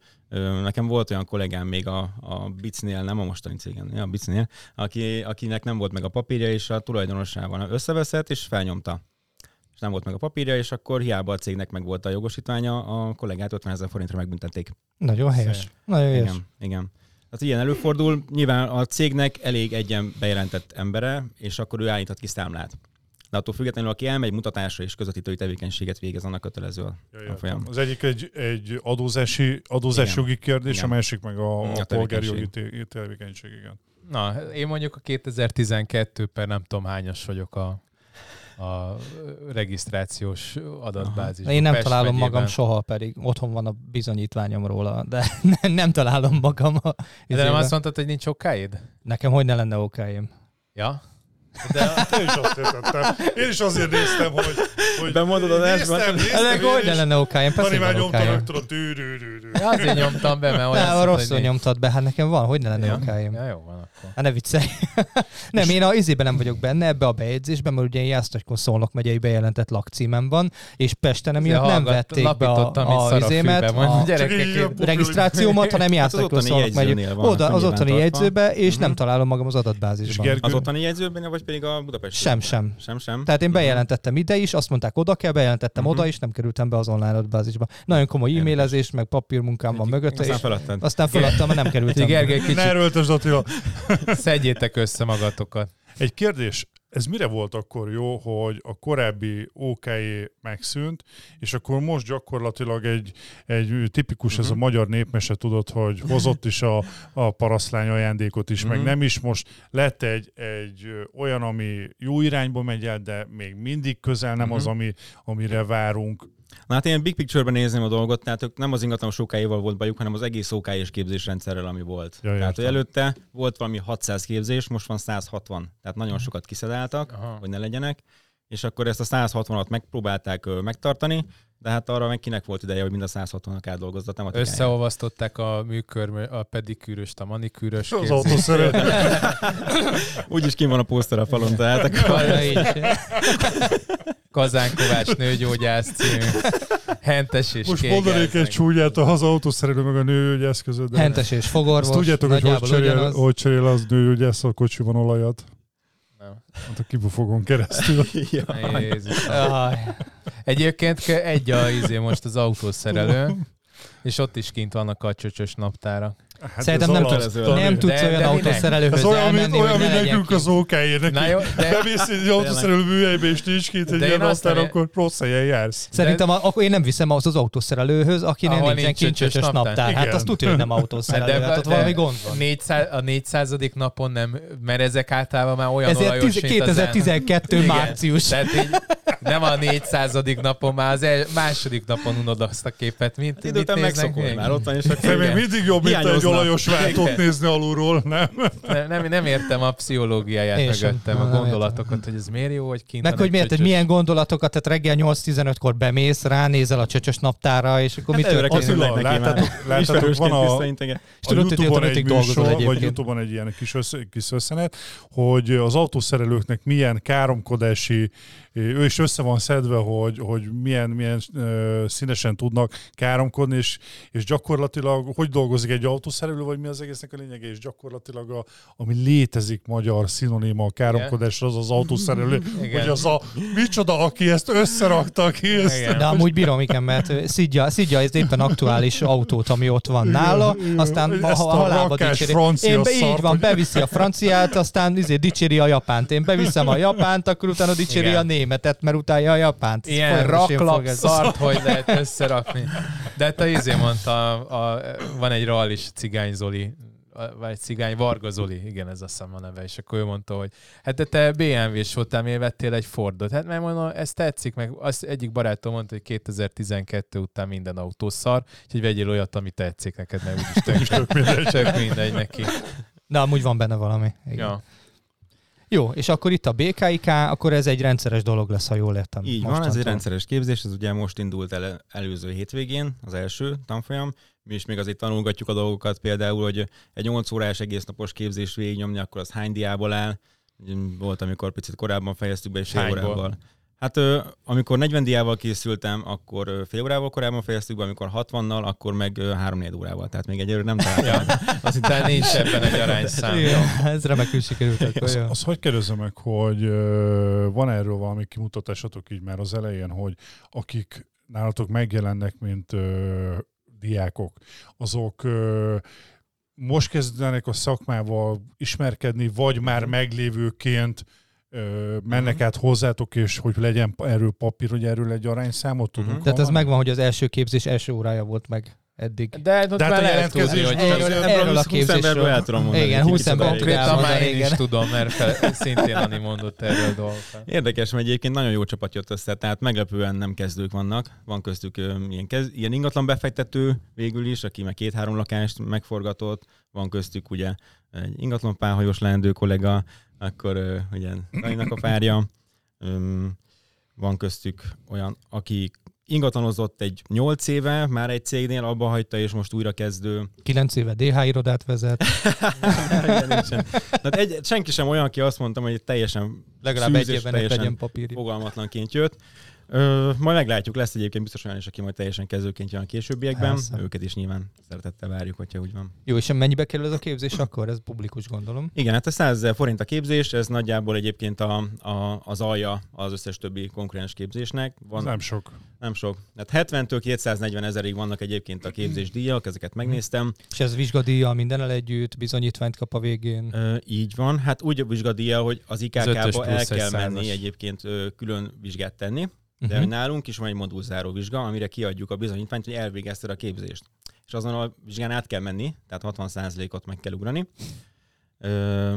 nekem volt olyan kollégám még a, a Bicnél, nem a mostani cégen, a Bicnél, aki, akinek nem volt meg a papírja, és a tulajdonosával összeveszett, és felnyomta. És nem volt meg a papírja, és akkor hiába a cégnek meg volt a jogosítványa, a kollégát 50 ezer forintra megbüntették. Nagyon helyes. Nagyon helyes. Igen, igen. Tehát ilyen előfordul, nyilván a cégnek elég egyen bejelentett embere, és akkor ő állíthat ki számlát. De attól függetlenül, aki elmegy mutatásra és közvetítői tevékenységet végez, annak kötelező a Ja, folyam. Az egyik egy, egy adózási, adózási Igen. jogi kérdés, Igen. a másik meg a, a, a polgári jogi tevékenység, igen. Na, én mondjuk a 2012 per nem tudom hányos vagyok a, a regisztrációs adatbázisban. Én nem Pest találom megyében. magam soha, pedig otthon van a bizonyítványom róla, de nem, nem találom magam a De nem azt mondtad, hogy nincs okáid? Nekem hogy ne lenne okáim? Ja? Én is azt értettem. Én is azért néztem, hogy... hogy Bemondod az néztem, elsőben. néztem, Ezek én hogy ne lenne okáim? Persze, már van nyomta okáim. rögtön a tű-rű-rű-rű. Ja, azért nyomtam be, mert olyan Nem, rosszul nyomtad be, hát nekem van, hogy ne lenne Ja? okáim. Ja, jó van akkor. Hát ne viccelj. nem, én a izében nem vagyok benne, ebbe a bejegyzésben, mert ugye én Jásztagykon Szolnok megyei bejelentett lakcímem van, és Pesten emiatt nem vették be a, a izémet, a regisztrációmat, hanem Jásztagykon ottani Szolnok megyei. Oda, akkor az ottani nyilvántartva. jegyzőbe, és nem Mhm. találom magam az adatbázisban. Az ottani jegyzőben, vagy pedig a Budapest? Sem, sem. Sem, sem. Tehát én Mhm. bejelentettem ide is, azt mondták oda kell, bejelentettem Mhm. oda is, nem kerültem be az online adatbázisba. Nagyon komoly e-mailezés, meg papírmunkám van mögötte, Aztán és feladtad. aztán feladtam, mert nem kerültem. Gergely, ne kicsit erőltesd Attila. szedjétek össze magatokat. Egy kérdés, ez mire volt akkor jó, hogy a korábbi OK megszűnt, és akkor most gyakorlatilag egy, egy tipikus ez a Mhm. magyar népmese, tudod, hogy hozott is a, a parasztlány ajándékot is, meg Mhm. nem is most lett egy, egy olyan, ami jó irányba megy el, de még mindig közel nem az, Mhm. ami, amire várunk. Na hát én big picture-ben nézném a dolgot, tehát ők nem az ingatlanos okáival volt bajuk, hanem az egész okályos képzésrendszerrel, ami volt. Ja, tehát, hogy előtte volt valami 600 képzés, most van 160. Tehát nagyon sokat kiszedáltak, Aha. hogy ne legyenek, és akkor ezt a 160-at megpróbálták megtartani, de hát arra meg kinek volt ideje, hogy mind a 160-nak átdolgozza a tematikáját. Összeolvasztották a műkör, a pedikűröst, a manikűröst. Az autószerelő. Úgyis kim van a poszter a falon, tehát akkor... Ja, így. Kazán Kovács nőgyógyász című. Hentes és Most mondanék egy csúnyát, az autószerelő meg a nőgyász között. Hentes és fogorvos, Azt tudjátok, hogy hogy cserél, hogy cserél az nőgyász a kocsiban olajat? Hát a kibufogon keresztül. ja. Jézus. Jaj. Egyébként egy a izé most az autószerelő, és ott is kint vannak a csöcsös naptárak. Hát Szerintem nem tudsz, nem tudsz de- olyan de autószerelőhöz olyan, mint, elmenni, olyan, mint nekünk az OK-ér. Na jó, de, Bemész egy autószerelő műhelybe, és nincs kint egy De ilyen én azt naptár, nem- akkor rossz helyen jársz. Szerintem a, akkor én nem viszem az az autószerelőhöz, akinek nincsen nincs csöcsös kincsös naptár. naptár. Hát azt tudja, hogy nem autószerelő, hát ott valami gond van. 400, a 400. napon nem, mert ezek általában már olyan Ezért olajos, tiz- mint az el- 2012. Igen. március. Tehát így nem a 400. napon, már az második napon unod azt a képet. Mint, Hát idő után mit néznek megszokod még? már, ott van, és De akkor még mindig jobb, mint egy Olajos váltót nézni alulról, nem? Nem, nem, nem értem a pszichológiáját Én sem. mögöttem, a gondolatokat, hogy ez miért jó, hogy kint Meg hogy miért, hogy milyen gondolatokat, tehát reggel 8-15-kor bemész, ránézel a csöcsös naptára, és akkor Hát előre történik? már. Láttátok, láttátok van a, visszainteget. És tudod, a Youtube-on egy műsor, vagy. Youtube-on egy ilyen kis, össze, kis összenet, hogy az autószerelőknek milyen káromkodási, ő is össze van szedve, hogy, hogy milyen, milyen ö, színesen tudnak káromkodni, és, és gyakorlatilag hogy dolgozik egy autószerelő, vagy mi az egésznek a lényege, és gyakorlatilag a, ami létezik magyar szinoníma a káromkodásra, az az autószerelő, hogy az a micsoda, aki ezt összerakta ki, ezt, Igen. De amúgy bírom, igen, mert szidja, szidja az éppen aktuális autót, ami ott van nála, Igen, aztán Ezt a halába rakás dicséri. francia Én be, így van, beviszi a franciát, aztán izé, dicséri a japánt. Én beviszem a japánt, akkor utána dicséri Igen. a németet, mert utálja a japánt. Ez Ilyen raklap ez. szart, hogy lehet összerakni. De hát a izé mondta, a, a, van egy realis cigány Zoli, vagy cigány Varga Zoli, igen, ez azt hiszem a neve, és akkor ő mondta, hogy hát de te BMW-s voltál, miért vettél egy Fordot? Hát mert mondom, ez tetszik, meg az egyik barátom mondta, hogy 2012 után minden autó szar, úgyhogy vegyél olyat, ami tetszik neked, mert úgyis tök, tök mindegy neki. De amúgy van benne valami. Igen. Ja. Jó, és akkor itt a BKIK, akkor ez egy rendszeres dolog lesz, ha jól értem. Így van, ez egy mostantól. rendszeres képzés, ez ugye most indult el előző hétvégén, az első tanfolyam. Mi is még azért tanulgatjuk a dolgokat, például, hogy egy 8 órás egész napos képzést végignyomni, akkor az hány diából áll. Volt, amikor picit korábban fejeztük be, és fél órával. Hát amikor 40 diával készültem, akkor fél órával korábban fejeztük be, amikor 60-nal, akkor meg 3-4 órával. Tehát még egyelőre nem találtam. Ja. Azt hittem, nincs ebben egy arányszám. Igen, ez remekül sikerült. Akkor Az, jó. az hogy kérdezem meg, hogy van erről valami kimutatásatok így már az elején, hogy akik nálatok megjelennek, mint ö, diákok, azok ö, most kezdenek a szakmával ismerkedni, vagy már meglévőként ö, mennek át hozzátok, és hogy legyen erről papír, hogy erről egy arányszámot tudunk Mhm. Tehát ez megvan, hogy az első képzés első órája volt meg eddig. De ott De hát a jelentkezés- hogy Erről- erről a 20 képzésről. el tudom mondani. Igen, egy 20 kicsit ember Konkrétan már én is tudom, mert fel, szintén Ani mondott erről dolgokat. Érdekes, mert egyébként nagyon jó csapat jött össze, tehát meglepően nem kezdők vannak. Van köztük ilyen, kez, ilyen ingatlan befektető végül is, aki meg két-három lakást megforgatott. Van köztük ugye egy ingatlan pálhajós leendő kollega, akkor ö, ugye Daninak a párja. Öm, Van köztük olyan, aki ingatlanozott egy 8 éve, már egy cégnél abba hagyta, és most újra kezdő. 9 éve DH irodát vezet, nincsen. Tehát egy, senki sem olyan, aki azt mondtam, hogy teljesen legalább egy évben teljesen papírja. fogalmatlanként jött. Ö, majd meglátjuk, lesz egyébként biztos olyan is, aki majd teljesen kezdőként jön a későbbiekben. Persze. Őket is nyilván szeretettel várjuk, hogyha úgy van. Jó, és mennyibe kerül ez a képzés akkor? Ez publikus gondolom. Igen, hát a 100 ezer forint a képzés, ez nagyjából egyébként a, a, az alja az összes többi konkurens képzésnek. Ez Van, nem sok. nem sok. Hát 70-től 240 ezerig vannak egyébként a képzés díjak, ezeket megnéztem. És ez vizsgadíjjal mindennel együtt, bizonyítványt kap a végén. Ö, így van. Hát úgy a vizsgadíja, hogy az IKK-ba el kell százas. menni egyébként ö, külön vizsgát tenni. De Mhm. hogy nálunk is van egy modulzáró vizsga, amire kiadjuk a bizonyítványt, hogy elvégezted a képzést. És azon a vizsgán át kell menni, tehát 60%-ot meg kell ugrani. Ö,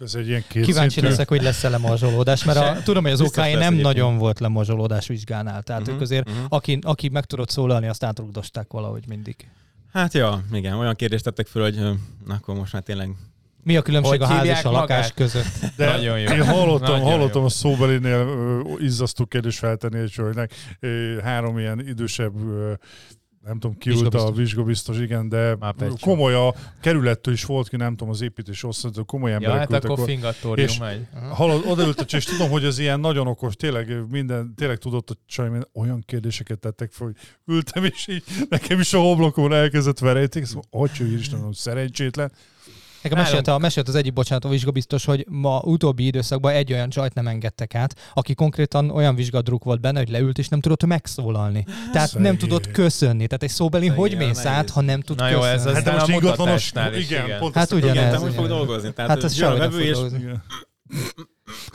Ez egy ilyen Kíváncsi leszek, hogy lesz-e lemazsolódás, mert a, tudom, hogy az Biztos OK lesz nem egyébként. nagyon volt lemazsolódás vizsgánál. Tehát Mhm, ők azért, mhm. aki, aki meg tudott szólalni, azt átrugdosták valahogy mindig. Hát ja, igen, olyan kérdést tettek föl, hogy na, akkor most már tényleg Mi a különbség Hogy a ház és a lakás magát? között? De Nagyon jó. Én hallottam, Nagyon hallottam jó. a szóbelinél izzasztó kérdést feltenni egy hölgynek. Három ilyen idősebb nem tudom, ki ült a Vizsgabiztos. igen, de komoly a kerülettől is volt ki, nem tudom, az építés osztató, komoly Ja, emberek hát ültek akkor fingatórium És- megy. Hallod, odaült a és tudom, hogy ez ilyen nagyon okos, tényleg minden, tényleg tudott a csaj, olyan kérdéseket tettek fel, hogy ültem, és így nekem is a hoblokon elkezdett verejték, szóval, hogy Isten, szerencsétlen. Nekem Nálunk- mesélt, a, mesélt az egyik, bocsánat, a vizsgabiztos, hogy ma utóbbi időszakban egy olyan csajt nem engedtek át, aki konkrétan olyan vizsgadruk volt benne, hogy leült és nem tudott megszólalni. Tehát Szegény. nem tudott köszönni. Tehát egy szóbeli hogy ja, mész át, ha nem tud Na jó, ez köszönni? az- Hát most ingatlanos, igen, igen. pont Hát ugyanez, igen, te úgy fog igen. dolgozni. Tehát Hát ez a vevő és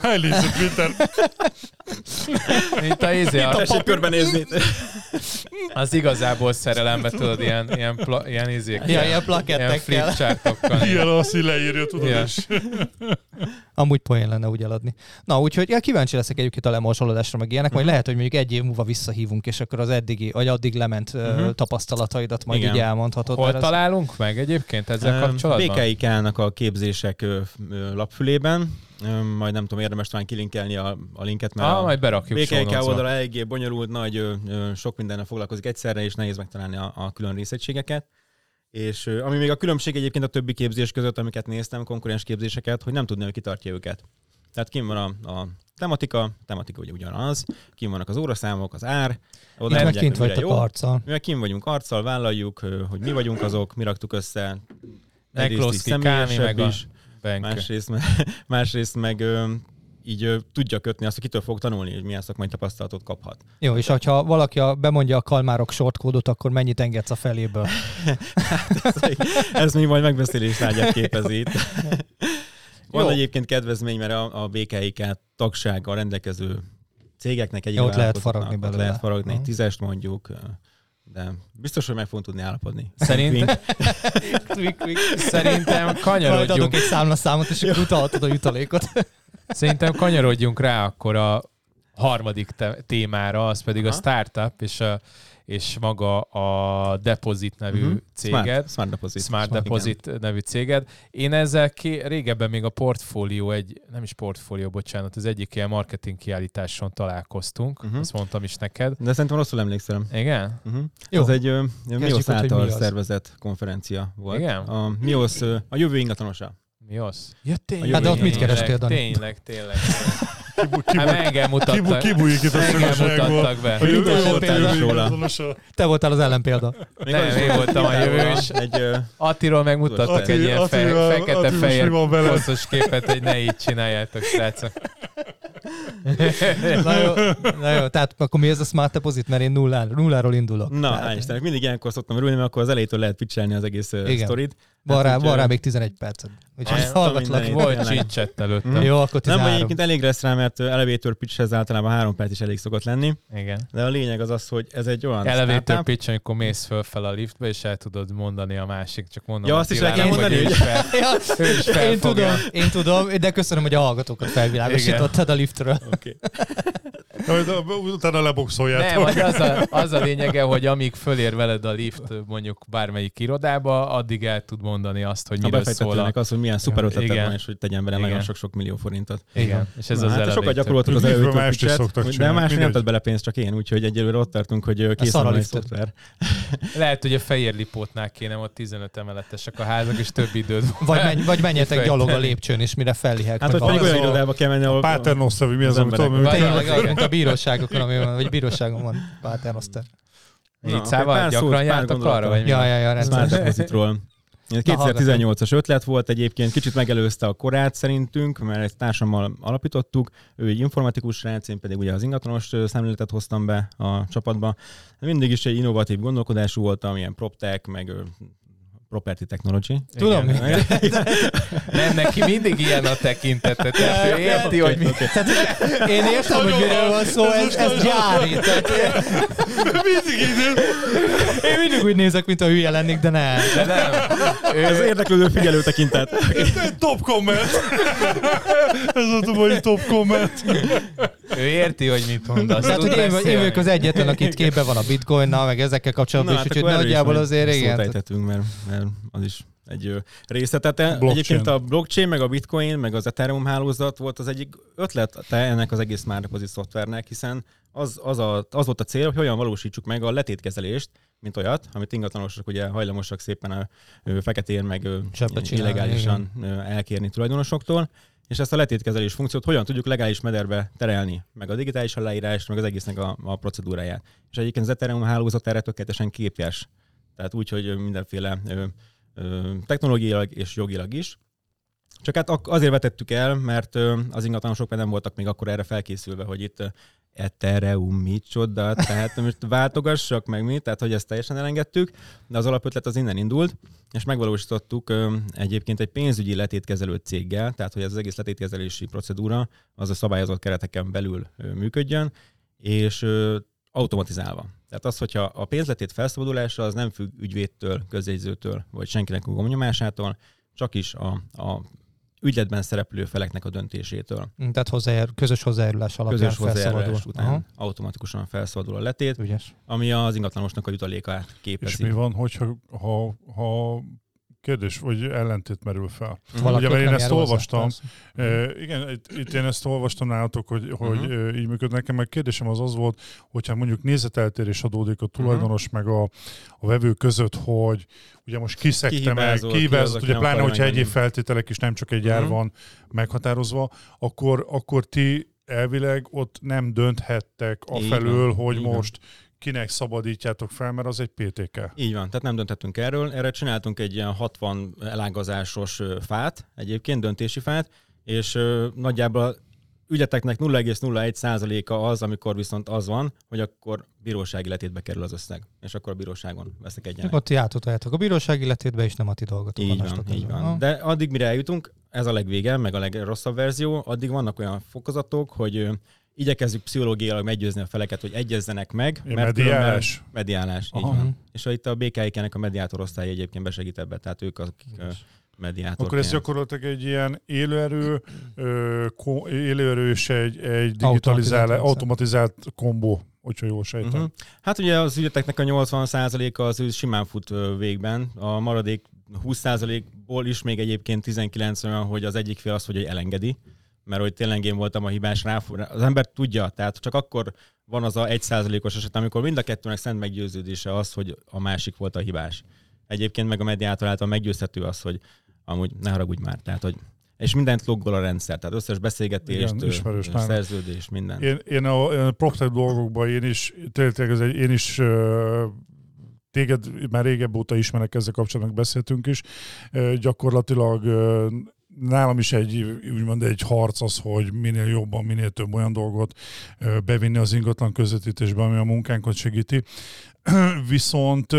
Igen. Elnézést, Péter. Mint a, izé, a, tessék körbenézni. az igazából szerelembe tudod, ilyen, ilyen, pla, ilyen izék. Ja, ilyen ilyen plakettekkel. flipchartokkal. Ilyen azt így leírja, tudod, Igen. és Amúgy poén lenne úgy eladni. Na, úgyhogy ja, kíváncsi leszek egyébként a lemorsolódásra, meg ilyenek, majd lehet, hogy mondjuk egy év múlva visszahívunk, és akkor az eddigi, vagy addig lement uh Mhm. tapasztalataidat majd Igen. így elmondhatod. Hol az- találunk meg egyébként ezzel kapcsolatban? BKIK-nak a képzések lapfülében, majd nem tudom, érdemes talán kilinkelni a, a linket, mert Ah, a majd berakjuk notes-ba. oldala eléggé bonyolult, nagy, sok mindennel foglalkozik egyszerre, és nehéz megtalálni a, a külön részegységeket. És ami még a különbség egyébként a többi képzés között, amiket néztem, konkurens képzéseket, hogy nem tudni, hogy kitartja őket. Tehát kim van a, a tematika, a tematika ugye ugyanaz, kim vannak az óraszámok, az ár, oda Itt meg kint vagytok jó. arccal. Mi meg kim vagyunk arccal, vállaljuk, hogy mi vagyunk azok, mi raktuk össze. Nekloszki, Kámi, meg a is, Benke. másrészt, másrészt meg ö, így ö, tudja kötni azt, hogy kitől fog tanulni, hogy milyen szakmai tapasztalatot kaphat. Jó, és ha valaki a, bemondja a kalmárok shortkódot, akkor mennyit engedsz a feléből? ez, még- ez még majd megbeszélés tárgyát képezi. Van Jó. egyébként kedvezmény, mert a, a BKIK tagsággal rendelkező cégeknek egy Ja, ott lehet faragni belőle. lehet faragni, egy Aha. tízest mondjuk, de biztos, hogy meg fogunk tudni állapodni. Szerintem, szerintem Majd kanyarodjunk, adok egy számlaszámot, és akkor utalhatod a jutalékot. szerintem kanyarodjunk rá akkor a harmadik te- témára, az pedig a Aha. startup, és, a, és maga a Deposit nevű Mhm. céged. Smart, smart Deposit. Smart Igen. Deposit nevű céged. Én ezzel ké, régebben még a portfólió, egy, nem is portfólió, bocsánat, az egyik ilyen marketing kiállításon találkoztunk, Mhm. azt mondtam is neked. De szerintem rosszul emlékszem. Igen? Uh-huh. Jó. Ez egy ö, MIOS ott, hogy által mi az. szervezett konferencia volt. Igen? A MIOS ö, a jövő ingatlanosa. Mi az? Ja, tényleg. Hát de ott mit kerestél, Dani? Tényleg, tényleg. Kibu- Hát kibu- kibújik itt a mutattak be. A jövő Minden volt példa. a jövő róla. ingatlanosa. Te voltál az ellenpélda. Még Nem, én volt, voltam a hogy jövő is. Egy, Attiról megmutattak Atti- egy ilyen fekete-fehér hosszos képet, hogy ne így csináljátok, srácok. Na jó, na jó, tehát akkor mi ez a Smart Deposit, mert én nullár, nulláról indulok. Na, Tehát- hál' Istennek, mindig ilyenkor szoktam örülni, mert akkor az elejétől lehet pitchelni az egész Igen. sztorit. Van rá, van rá még 11 perced. Úgyhogy Hát, hallgatlak. Volt chit előtte. Mhm. Jó, akkor Nem, 13. vagy egyébként elég lesz rá, mert elevator pitchhez általában három perc is elég szokott lenni, Igen. de a lényeg az az, hogy ez egy olyan Elevator startup, pitch, amikor mész föl fel a liftbe, és el tudod mondani a másik, csak mondom. Ja, azt is el kell mondani, hogy én tudom, én tudom, de köszönöm, hogy a hallgatókat felvilágosítottad a liftről. Oké. Utána leboxoljátok. Nem, az a, az a lényege, hogy amíg fölér veled a lift mondjuk bármelyik irodába, addig el tud mondani azt, hogy A miről szól a... az, hogy milyen szuper Igen. van, és hogy tegyen vele nagyon sok-sok millió forintot. Igen, és ez Na, az hát sokat gyakoroltuk az is pitchet, szoktak de csinálni, más nem tett bele pénzt, csak én, úgyhogy egyelőre ott tartunk, hogy a van egy szoftver. Lehet, hogy a fehér lipótnál kéne ott 15 emeletesek a házak, és több időd. Vagy, menj, vagy menjetek gyalog a lépcsőn, és mire fellihek. Hát, hogy pedig olyan irodába kell menni, ahol... Paternoster, mi az, amit tudom, mint a bíróságokon, ami van, vagy bíróságon van Paternoster. Akkor szával gyakran jártak gondolatot. arra, vagy mi? Ja, ja, ja, rendszeresen. Depositról. Ez Na, hallgatom. 2018-as ötlet volt egyébként, kicsit megelőzte a korát szerintünk, mert ezt társammal alapítottuk. Ő egy informatikus srác, én pedig ugye az ingatlanos szemléletet hoztam be a csapatba. Mindig is egy innovatív gondolkodású voltam, ilyen PropTech, meg Property Technology. Tudom, Igen. mi? Nem, neki mindig ilyen a tekintete. Tehát ő érti, hogy mi... Tehát én értem, hogy miről van szó, ez, ez gyári. Tehát Mindig így én mindig úgy nézek, mint a hülye lennék, de nem. De nem. Ez Ő, érdeklődő figyelő tekintet. Top comment! Ez a mai top comment. ő érti, hogy mit mond. Azt Tehát, hogy én, én vagyok az egyetlen, aki itt képbe van a bitcoinnal, meg ezekkel kapcsolatban, és úgyhogy akkor erről is nagyjából azért szót igen. ejthetünk, mert, mert az is egy ö, része. Tehát e- Blockchain. egyébként a blockchain, meg a bitcoin, meg az Ethereum hálózat volt az egyik ötlete ennek az egész Deposit szoftvernek, hiszen az, az, a, az volt a cél, hogy hogyan valósítsuk meg a letétkezelést, mint olyat, amit ingatlanosok ugye hajlamosak szépen a feketén, meg csinálni, illegálisan ö, elkérni tulajdonosoktól, és ezt a letétkezelés funkciót hogyan tudjuk legális mederbe terelni, meg a digitális aláírást, meg az egésznek a, a procedúráját. És egyébként az Ethereum hálózat erre tökéletesen képes. Tehát úgy, hogy mindenféle technológiailag és jogilag is. Csak hát azért vetettük el, mert az ingatlanosok már nem voltak még akkor erre felkészülve, hogy itt Ethereum micsoda, tehát most váltogassak meg mi, tehát hogy ezt teljesen elengedtük, de az alapötlet az innen indult, és megvalósítottuk egyébként egy pénzügyi letétkezelő céggel, tehát hogy ez az egész letétkezelési procedúra az a szabályozott kereteken belül működjön, és automatizálva. Tehát az, hogyha a pénzletét felszabadulása az nem függ ügyvédtől, közjegyzőtől, vagy senkinek a gomnyomásától, csak is a, a ügyletben szereplő feleknek a döntésétől. Tehát hozzájár, közös hozzájárulás alapján Közös felszabadul. hozzájárulás után Aha, automatikusan felszabadul a letét, ügyes. ami az ingatlanosnak a jutalékát És képezi. mi van, hogyha ha, ha kérdés, vagy ellentét merül fel. Mhm. Valaki Ugye, én ezt olvastam. E, igen, itt, itt én ezt olvastam nálatok, hogy, hogy Mhm. uh-huh. így működ nekem, meg kérdésem az az volt, hogyha mondjuk nézeteltérés adódik a tulajdonos Mhm. meg a, a vevő között, hogy ugye most kiszekte meg, Kihibázott, ugye pláne, hogyha egyéb feltételek is nem csak egy Mhm. van meghatározva, akkor, akkor ti elvileg ott nem dönthettek afelől, van, hogy van. most kinek szabadítjátok fel, mert az egy PTK. Így van, tehát nem döntettünk erről. Erre csináltunk egy ilyen 60 elágazásos fát, egyébként döntési fát, és nagyjából a ügyleteknek 0,01%-a az, amikor viszont az van, hogy akkor bírósági letétbe kerül az összeg, és akkor a bíróságon veszek egyenlet. ott ti átutoljátok a bírósági letétbe, és nem a ti dolgotok. Így van, így van. De addig, mire eljutunk, ez a legvége, meg a legrosszabb verzió, addig vannak olyan fokozatok, hogy igyekezzük pszichológiailag meggyőzni a feleket, hogy egyezzenek meg. Mediálás? különben- Mediálás, így Aha. van. És itt a BKIK-nek a mediátor osztály egyébként besegít ebbe, tehát ők akik mediátor. Akkor ez gyakorlatilag egy ilyen élőerő, ö, ko, élőerő és egy, egy digitalizált, automatizált kombó, hogyha jól sejtem. Uh-huh. Hát ugye az ügyeteknek a 80%-a az ő simán fut végben, a maradék 20%-ból is még egyébként 19 olyan, hogy az egyik fél azt, hogy elengedi, mert hogy tényleg én voltam a hibás rá, az ember tudja, tehát csak akkor van az a 1%-os eset, amikor mind a kettőnek szent meggyőződése az, hogy a másik volt a hibás. Egyébként meg a mediátor által meggyőzhető az, hogy amúgy ne haragudj már, tehát hogy és mindent loggol a rendszer, tehát összes beszélgetést, Igen, ismerős nálam. szerződés, minden. Én, én a, a PropTech dolgokban én is, tényleg ez egy, én is téged már régebb óta ismerek ezzel kapcsolatban, beszéltünk is. Gyakorlatilag nálam is egy, úgymond egy harc az, hogy minél jobban, minél több olyan dolgot bevinni az ingatlan közvetítésbe, ami a munkánkat segíti. Viszont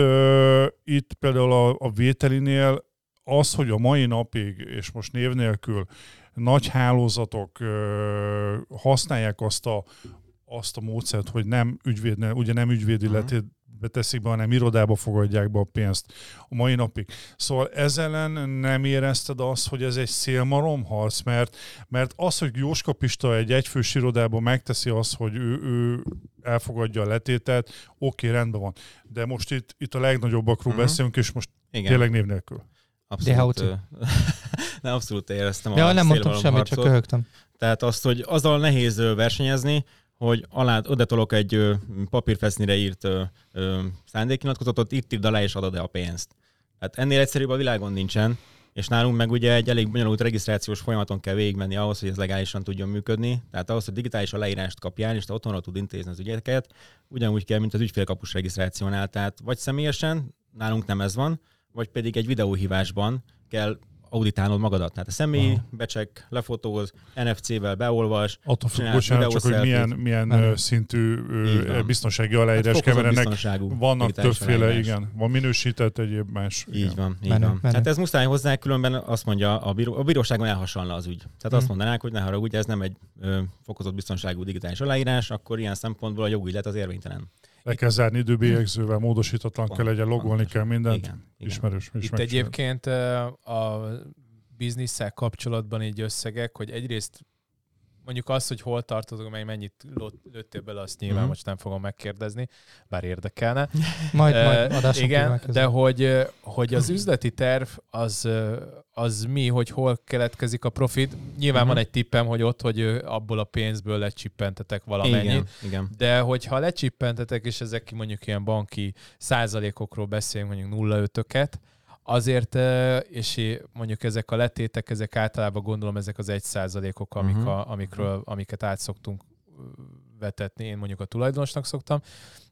itt például a, a vételinél az, hogy a mai napig, és most név nélkül, nagy hálózatok használják azt a, azt a módszert, hogy nem ügyvéd, ugye nem ügyvéd Mhm. illetét teszik be, hanem irodába fogadják be a pénzt a mai napig. Szóval ezzel ellen nem érezted azt, hogy ez egy szélmaromharc, mert, mert az, hogy Jóska Pista egy egyfős irodában megteszi azt, hogy ő, ő elfogadja a letétet, oké, rendben van. De most itt, itt a legnagyobbakról Mhm. beszélünk, és most Igen. tényleg név nélkül. Abszolút, ö, nem, abszolút éreztem Ja, a nem mondtam semmit, csak köhögtem. Tehát azt, hogy azzal nehéz versenyezni, hogy alá oda tolok egy ö, papírfesznire írt szándéknyilatkozatot, itt írd alá és adod el a pénzt. Hát ennél egyszerűbb a világon nincsen, és nálunk meg ugye egy elég bonyolult regisztrációs folyamaton kell végigmenni ahhoz, hogy ez legálisan tudjon működni. Tehát ahhoz, hogy digitális aláírást kapjál, és te otthonról tud intézni az ügyeket, ugyanúgy kell, mint az ügyfélkapus regisztrációnál. Tehát vagy személyesen, nálunk nem ez van, vagy pedig egy videóhívásban kell auditálnod magadat. Tehát a személyi Aha. becsek, lefotóz, NFC-vel beolvas, Attól függ, bocsánat, csak hogy milyen, milyen ö, szintű biztonsági hát aláírás fokozott keverenek. Vannak többféle, aláírás. igen. Van minősített egyéb más. Így igen. van, így Menő, van. menő. Hát ez muszáj hozzá, különben azt mondja, a, bíró, a bíróságon elhasonlna az ügy. Tehát Mhm. azt mondanák, hogy ne haragudj, ez nem egy ö, fokozott biztonságú digitális aláírás, akkor ilyen szempontból a jogügylet az érvénytelen. Le kell zárni időbélyegzővel, módosítatlan Pont- kell legyen, logolni kell mindent. Igen, igen. Ismerős. Itt ismerős. egyébként ö, a bizniszsel kapcsolatban így összegek, hogy egyrészt mondjuk az, hogy hol tartozok, meg mennyit lőtt- lőttél bele, azt nyilván Mhm. most nem fogom megkérdezni, bár érdekelne. Majd, majd adáson Igen, de hogy, hogy az üzleti terv az, az mi, hogy hol keletkezik a profit. Nyilván Mhm. van egy tippem, hogy ott, hogy abból a pénzből lecsippentetek valamennyit. Igen, igen. De hogyha lecsippentetek, és ezek mondjuk ilyen banki százalékokról beszélünk, mondjuk 0,5-öket, azért, és mondjuk ezek a letétek, ezek általában gondolom ezek az egy százalékok, amik Mhm. a, amikről, amiket át szoktunk ö, vetetni, én mondjuk a tulajdonosnak szoktam.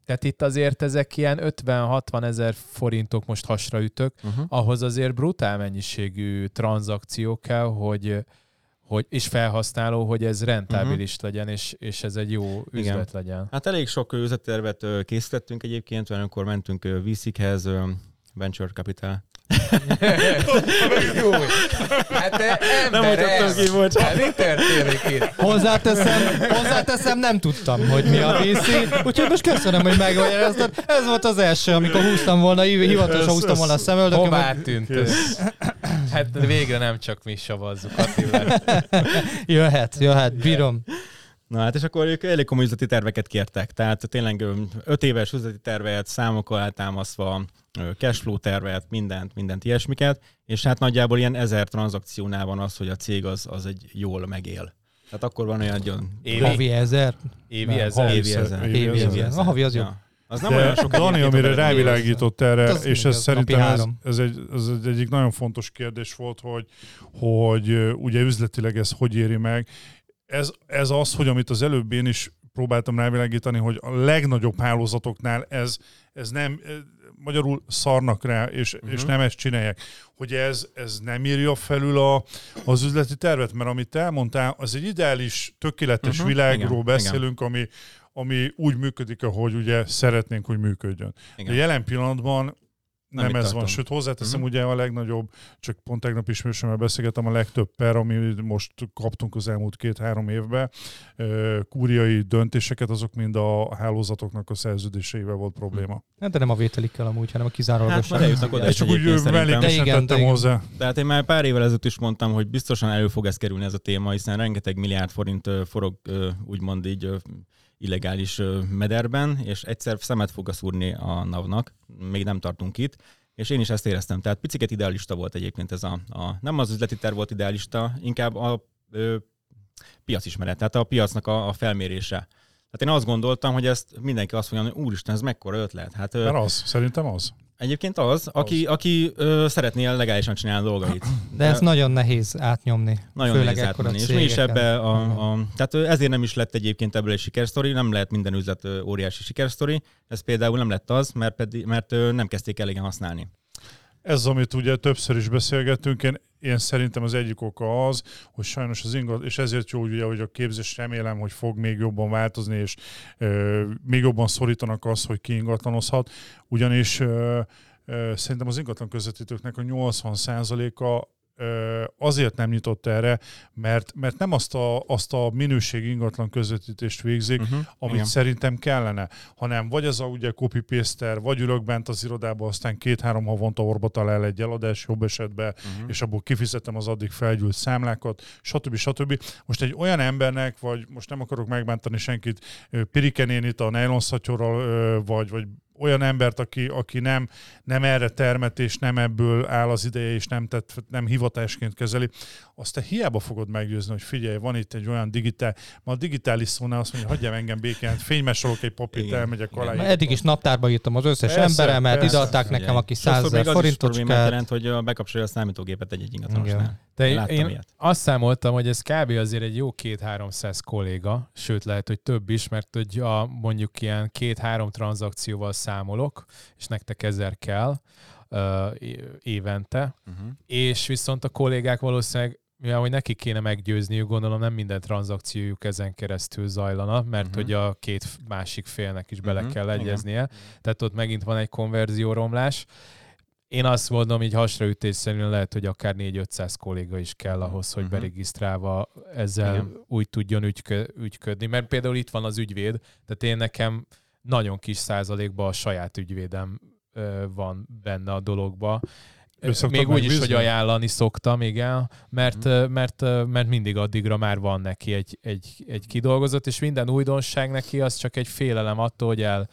Tehát itt azért ezek ilyen 50-60 ezer forintok most hasra ütök, Uh-huh. ahhoz azért brutál mennyiségű tranzakció kell, hogy, hogy és felhasználó, hogy ez rentábilis uh-huh. legyen, és, és ez egy jó üzlet legyen. Hát elég sok üzlettervet készítettünk egyébként, amikor mentünk ö, Venture Capital. Jó. Hát te Nem mutattam ki, bocs. Hát mi történik itt? Hozzáteszem, hozzáteszem, nem tudtam, hogy mi a VC, úgyhogy most köszönöm, hogy megmagyaráztad. Ez volt az első, amikor húztam volna, hivatalosan húztam volna a Hová szemöldökömet. tűnt ez? Hát végre nem csak mi savazzuk Attilát. Jöhet, jöhet, bírom. Na hát és akkor ők elég komoly üzleti terveket kértek. Tehát tényleg öt éves üzleti tervet, számokkal eltámasztva, ö, cashflow tervet, mindent, mindent ilyesmiket, és hát nagyjából ilyen ezer tranzakciónál van az, hogy a cég az, az egy jól megél. Tehát akkor van olyan, hogy Évi, Havi ezer. évi ezer. évi ezer. Évi ezer. A havi az jobb. Ja. Az nem olyan De sok Dani, amire rávilágított erre, Hát az és ez az szerintem ez, ez, egy, ez egy egyik nagyon fontos kérdés volt, hogy, hogy ugye üzletileg ez hogy éri meg. Ez, ez az, hogy amit az előbb én is próbáltam rávilágítani, hogy a legnagyobb hálózatoknál ez, ez nem, magyarul szarnak rá, és, uh-huh. és nem ezt csinálják. Hogy ez, ez nem írja felül a, az üzleti tervet, mert amit elmondtál, az egy ideális, tökéletes uh-huh. világról igen, beszélünk, ami, ami úgy működik, ahogy ugye szeretnénk, hogy működjön. Igen. De jelen pillanatban nem, itt ez tartunk. van, sőt hozzáteszem, Mhm. ugye a legnagyobb, csak pont tegnap ismerősömmel beszélgetem, a legtöbb per, ami most kaptunk az elmúlt két-három évben, kúriai döntéseket, azok mind a hálózatoknak a szerződéseivel volt probléma. Hát de nem a vételikkel amúgy, hanem a Hát kizárólagosan. már eljutnak oda is csak úgy mellékesen De igen, de tettem igen. hozzá. Tehát én már pár évvel ezelőtt is mondtam, hogy biztosan elő fog ez kerülni ez a téma, hiszen rengeteg milliárd forint forog úgymond így illegális mederben, és egyszer szemet fog szúrni a NAV-nak, még nem tartunk itt, és én is ezt éreztem. Tehát piciket idealista volt egyébként ez a, a nem az üzleti terv volt idealista, inkább a ö, piacismeret, tehát a piacnak a, a felmérése. Tehát én azt gondoltam, hogy ezt mindenki azt mondja, hogy úristen, ez mekkora ötlet. Hát Mert az, szerintem az. Egyébként az, aki, aki ö, szeretné legálisan csinálni a dolgait. De ez nagyon nehéz átnyomni. Nagyon főleg nehéz átmenni. És mi is ebbe a, a, tehát ezért nem is lett egyébként ebből egy sikersztori, nem lehet minden üzlet óriási sikersztori. Ez például nem lett az, mert, pedig, mert nem kezdték elégen használni. Ez, amit ugye többször is beszélgettünk, én, én szerintem az egyik oka az, hogy sajnos az ingat, és ezért jó, ugye, hogy a képzés remélem, hogy fog még jobban változni, és ö, még jobban szorítanak az, hogy ki ingatlanozhat, ugyanis ö, ö, szerintem az ingatlan közvetítőknek a 80%-a ö, azért nem nyitott erre, mert, mert nem azt a, azt a minőség ingatlan közvetítést végzik, Uh-huh. amit Igen. szerintem kellene, hanem vagy ez a ugye copy paster, vagy ülök bent az irodába, aztán két-három havonta orbatal el egy eladás jobb esetben, Uh-huh. és abból kifizetem az addig felgyűlt számlákat, stb. stb. Most egy olyan embernek, vagy most nem akarok megbántani senkit, ö, Pirikenénit itt a nylon szatyorral, ö, vagy, vagy olyan embert, aki, aki nem, nem erre termet, és nem ebből áll az ideje, és nem, tett, nem hivatásként kezeli, azt te hiába fogod meggyőzni, hogy figyelj, van itt egy olyan digitál, ma a digitális szónál azt mondja, hagyjam engem békén, fénymesolok egy papírt, Igen. elmegyek Igen. alá. Mert eddig is naptárba írtam az összes Persze, emberemet, persze. ide adták nekem, aki Sokszor 100 még ezer az is forintot problémát jelent, hogy bekapcsolja a számítógépet egy-egy Igen. ingatlanosnál. De én, ilyet. azt számoltam, hogy ez kb. azért egy jó két-háromszáz kolléga, sőt lehet, hogy több is, mert hogy a, mondjuk ilyen két-három tranzakcióval számolok, és nektek ezer kell uh, évente, Uh-huh. és viszont a kollégák valószínűleg mivel hogy nekik kéne meggyőzniük, gondolom nem minden tranzakciójuk ezen keresztül zajlana, mert Mhm. hogy a két másik félnek is bele Mhm, kell igen. egyeznie. Tehát ott megint van egy konverzióromlás. Én azt mondom, így hasraütés szerint lehet, hogy akár 4-500 kolléga is kell ahhoz, hogy Mhm. beregisztrálva ezzel Igen. úgy tudjon ügykö, ügyködni. Mert például itt van az ügyvéd, tehát én nekem nagyon kis százalékban a saját ügyvédem ö, van benne a dologba. Még úgy is, hogy ajánlani szoktam, igen, mert, mm. mert, mert mindig addigra már van neki egy, egy, egy kidolgozott, és minden újdonság neki az csak egy félelem attól, hogy el,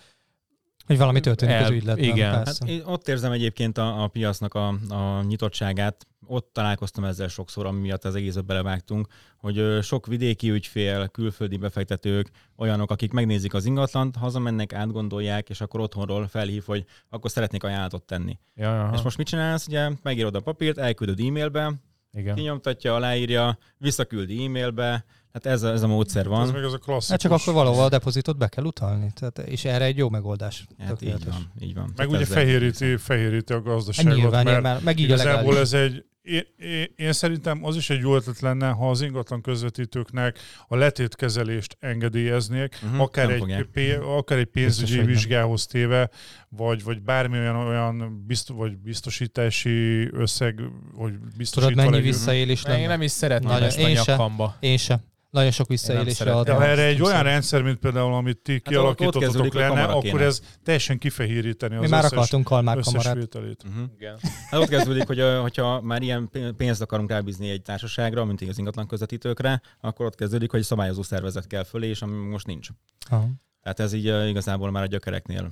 Hogy valami történik El- az ügyletben. igen. Hát én ott érzem egyébként a, a piacnak a, a nyitottságát. Ott találkoztam ezzel sokszor, ami miatt az egészbe belevágtunk, hogy sok vidéki ügyfél, külföldi befektetők, olyanok, akik megnézik az ingatlant, hazamennek, átgondolják, és akkor otthonról felhív, hogy akkor szeretnék ajánlatot tenni. ja, aha, És most mit csinálsz? Ugye megírod a papírt, elküldöd e-mailbe, igen. kinyomtatja, aláírja, visszaküldi e-mailbe, hát ez a, ez a módszer Ez van. meg az a klasszikus. Hát csak akkor valahol a depozitot be kell utalni. Tehát, és erre egy jó megoldás. Hát így van, így van. Meg Tehát ugye fehéríti, fehéríti a Hát gazdaságot, nyilván, mert nyilván, meg így a igazából legális. ez egy, én, én, én szerintem az is egy jó ötlet lenne, ha az ingatlan közvetítőknek a letétkezelést engedélyeznék, Mhm, akár, egy, pé, akár egy Biztos, pénzügyi nem. vizsgához téve, vagy, vagy bármi olyan, olyan bizt, vagy biztosítási összeg, hogy Tudod, biztosítva mennyi legyünk. visszaélés Én lenne? nem is szeretném Nagyon- ezt a én se. nyakamba. Én sem. Nagyon sok visszaélésre. De ha erre egy olyan rendszer, mint például, amit ti kialakítottatok hogy lenne, akkor ez teljesen kifehéríteni Mi az már összes, akartunk kalmár kamarát. Uh-huh. Igen. Hát ott kezdődik, hogy hogyha már ilyen pé- pénzt akarunk rábízni egy társaságra, mint az ingatlan közvetítőkre, akkor ott kezdődik, hogy szabályozó szervezet kell fölé, és ami most nincs. Aha. Tehát ez így igazából már a gyökereknél.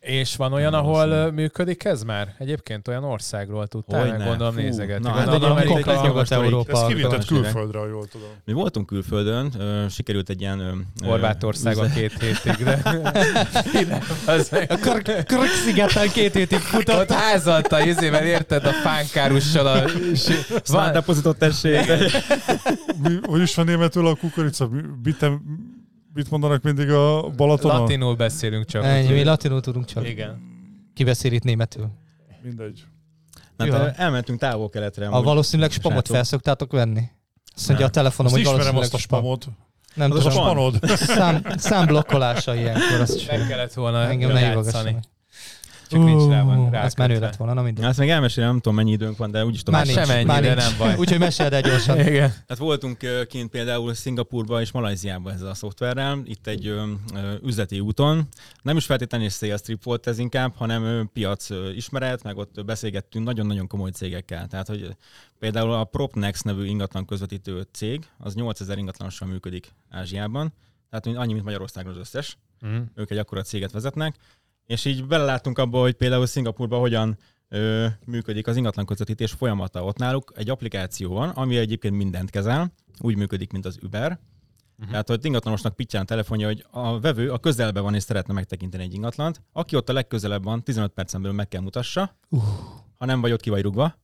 És van olyan, ahol ö, működik ez már? Egyébként olyan országról tudtál, meg gondolom nézegetni. na, hát Gondolom, egy konkrét Nyugat-Európa. Ez a- Különbség. külföldre, ha jól tudom. Mi voltunk külföldön, ö, sikerült egy ilyen... üzlet- két hétig, de... A Krk-szigeten két hétig futott. Ott házalta izével, érted, a fánkárussal a... Van, depozitot tessék. Mi, hogy is van németül a kukorica? Mi- Mit, mondanak mindig a Balatonon? latinul beszélünk csak. Ennyi, mi latinul tudunk csak. Igen. Ki beszél itt németül? Mindegy. Ö, elmentünk távol-keletre. A valószínűleg spamot felszoktátok venni. Azt mondja a Nem. telefonom, Azt hogy ismerem valószínűleg azt a spamot. Nem Az a tudom, spam. Spanod. szám, számblokkolása ilyenkor, azt Meg kellett volna engem ne játszani. Csak nincs rá van rá Ez menő lett volna, na mindegy. Ezt még elmesélem, nem tudom mennyi időnk van, de úgyis tovább. Már Sem ennyi, már de nem baj. Úgyhogy meséld el gyorsan. Igen. Tehát voltunk kint például Szingapurban és Malajziában ezzel a szoftverrel, itt egy ö, ö, üzleti úton. Nem is feltétlenül sales trip volt ez inkább, hanem ö, piac ö, ismeret, meg ott beszélgettünk nagyon-nagyon komoly cégekkel. Tehát, hogy például a Propnex nevű ingatlan közvetítő cég, az 8000 ingatlanossal működik Ázsiában, tehát annyi, mint Magyarországon az összes. Mhm. Ők egy akkora céget vezetnek, és így beleláttunk abba, hogy például Szingapurban hogyan ö, működik az ingatlan közvetítés folyamata. Ott náluk egy applikáció van, ami egyébként mindent kezel, úgy működik, mint az Uber. Uh-huh. Tehát, hogy ingatlanosnak pittyán a telefonja, hogy a vevő a közelben van és szeretne megtekinteni egy ingatlant. Aki ott a legközelebb van, 15 percen belül meg kell mutassa. Uh. Ha nem vagy ott, ki vagy rugva.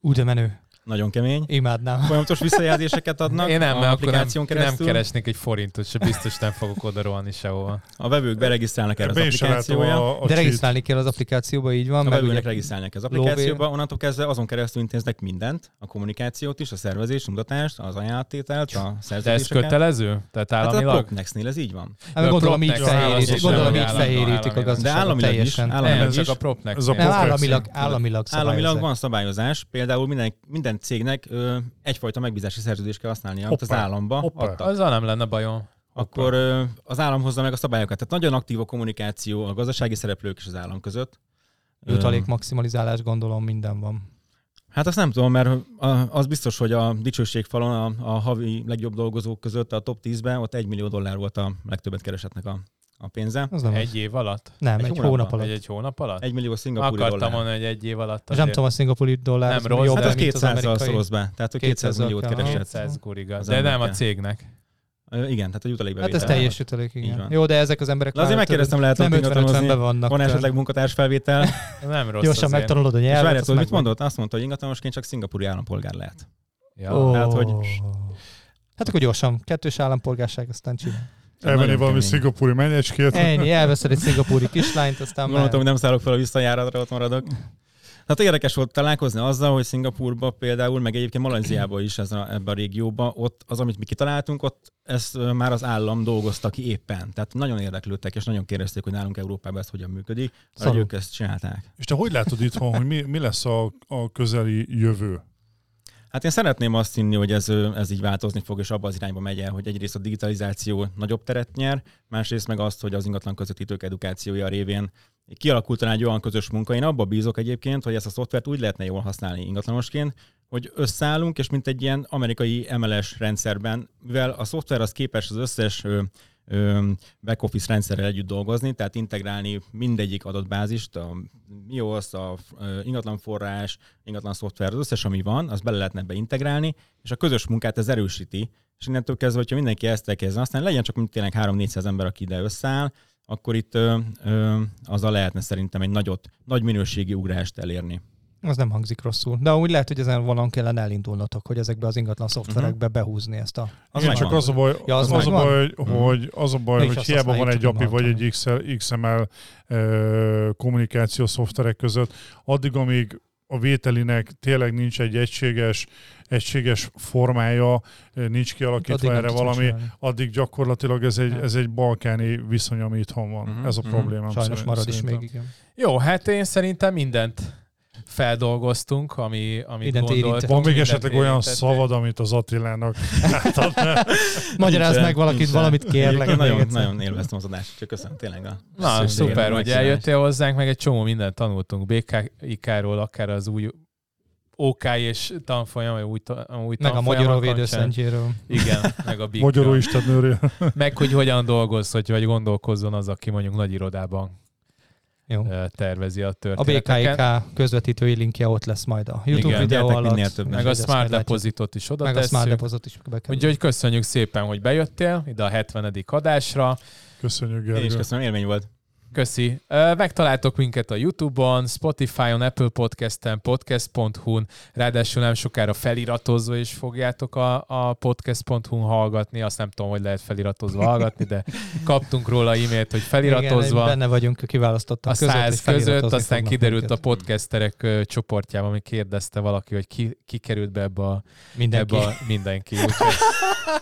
Ú, de menő. Nagyon kemény. Imádnám. Folyamatos visszajelzéseket adnak Én nem, a mert akkor nem, nem keresnék egy forintot, se biztos nem fogok oda rohanni sehova. A vevők beregisztrálnak erre az applikációja. a, a De regisztrálni kell az applikációba, így van. A vevőnek regisztrálnak az applikációba, onnantól kezdve azon keresztül intéznek mindent, a kommunikációt is, a szervezést, a mutatást, az ajánlattételt, a De ez szerződéseket. kötelező? Tehát Hát a államilag? Propnexnél ez így van. Hát a gondolom így fehérítik, állami- gondolom így állami- fehérítik a állami- De gazdaságot államilag is, teljesen. államilag is. a a Propnex. államilag, államilag Államilag van szabályozás, például minden, minden cégnek ö, egyfajta megbízási szerződést kell használnia, amit az államba Hoppá. adtak. Azzal nem lenne bajom. Akkor ö, az állam hozza meg a szabályokat. Tehát nagyon aktív a kommunikáció a gazdasági szereplők és az állam között. Jutalék maximalizálás, gondolom minden van. Hát azt nem tudom, mert az biztos, hogy a dicsőségfalon a, a havi legjobb dolgozók között a top 10-ben ott egy millió dollár volt a legtöbbet keresetnek a, a pénze. Az nem Egy év alatt? Nem, egy egy, hónap alatt. Egy, egy hónap alatt? Egy millió szingapúri Akartam dollár. mondani, hogy egy év alatt És nem azért tudom, a szingapúri dollár Nem az rossz, jobb, Hát az mint az 200-zal amerikai. szoroz be, tehát hogy 200 200-zal milliót keresett. 200 guriga. Az De nem a cégnek. Igen, tehát a Hát jutalékbevétel. ez teljes jutalék, igen. van. Jó, de ezek az emberek De azért megkérdeztem, lehet, nem hogy 50 ben vannak. Van esetleg munkatárs felvétel? Nem rossz Gyorsan azért. megtanulod a És nyelvet. várjál, tudod, mit mondott? Azt mondta, hogy ingatlanosként csak szingapúri állampolgár lehet. Ja. Tehát, hogy- Hát akkor gyorsan, kettős állampolgárság, aztán csinál. Elvenni valami kemény. szingapúri menyecskét. Ennyi, elveszed egy szingapúri kislányt, aztán Gondoltam, már... hogy nem szállok fel a visszajáratra, ott maradok. Hát érdekes volt találkozni azzal, hogy Szingapurba például, meg egyébként Malajziába is ez a, ebben a régióban, ott az, amit mi kitaláltunk, ott ezt már az állam dolgozta ki éppen. Tehát nagyon érdeklődtek, és nagyon kérdezték, hogy nálunk Európában ez hogyan működik, Szarul. ők ezt csinálták. És te hogy látod itthon, hogy mi, mi lesz a, a közeli jövő? Hát én szeretném azt hinni, hogy ez, ez így változni fog, és abba az irányba megy el, hogy egyrészt a digitalizáció nagyobb teret nyer, másrészt meg azt, hogy az ingatlan közvetítők edukációja révén kialakult egy olyan közös munka. Én abba bízok egyébként, hogy ezt a szoftvert úgy lehetne jól használni ingatlanosként, hogy összeállunk, és mint egy ilyen amerikai MLS rendszerben, mivel a szoftver az képes az összes back-office rendszerrel együtt dolgozni, tehát integrálni mindegyik adott bázist, a MIOS, a ingatlan forrás, ingatlan szoftver, az összes, ami van, az bele lehetne ebbe integrálni, és a közös munkát ez erősíti, és innentől kezdve, hogyha mindenki ezt elkezd aztán legyen csak tényleg 3-400 ember, aki ide összeáll, akkor itt ö, ö, lehetne szerintem egy nagyot, nagy minőségi ugrást elérni. Az nem hangzik rosszul. De úgy lehet, hogy ezen valahol kellene elindulnotok, hogy ezekbe az ingatlan szoftverekbe behúzni ezt a... Az Igen, csak az a baj, Ja, az az, a baj Mhm. hogy, az a baj, hogy hiába van egy API vagy egy XML ö, kommunikáció szoftverek között, addig, amíg a vételinek tényleg nincs egy egységes, egységes formája, nincs kialakítva Addig erre valami, megcsinálni. addig gyakorlatilag ez egy, ez egy balkáni viszony, ami itthon van. Mhm, Ez a mhm. problémám. Sajnos marad is még, igen. Jó, hát én szerintem mindent feldolgoztunk, ami, amit gondoltunk. érintett. Van még esetleg olyan érintettünk. szavad, amit az Attilának átadná? Magyarázd meg valakit, nincsen. valamit kérlek. Még nagyon, egyszer. nagyon élveztem az adást, csak köszönöm tényleg a Na, szuper, hogy eljöttél hozzánk, meg egy csomó mindent tanultunk BKIK-ról, akár az új OK és tanfolyam, vagy új, új Meg a Magyaró védőszentjéről. Igen, meg a Big Magyaró istennőre. Meg hogy hogyan dolgoz, hogy vagy gondolkozzon az, aki mondjuk nagy irodában Jó. tervezi a A történeteket. BKK közvetítői linkje ott lesz majd a YouTube Igen, videó alatt. minél többen. Meg a Smart. Depositot is oda Meg a Smart tesszük. Deposit is bekerül. Úgyhogy köszönjük szépen, hogy bejöttél ide a 70. adásra. Köszönjük, Én is Gergő. köszönöm, élmény volt. Köszi. Megtaláltok minket a Youtube-on, Spotify-on, Apple Podcast-en, podcast.hu-n, ráadásul nem sokára feliratozva is fogjátok a, a podcast.hu-n hallgatni. Azt nem tudom, hogy lehet feliratozva hallgatni, de kaptunk róla e-mailt, hogy feliratozva. Igen, benne vagyunk a kiválasztottak a között, száz között, aztán kiderült a minket. podcasterek ö, csoportjában, ami kérdezte valaki, hogy ki, ki került be ebbe a, Mindenki. ebbe a mindenki. Úgyhogy,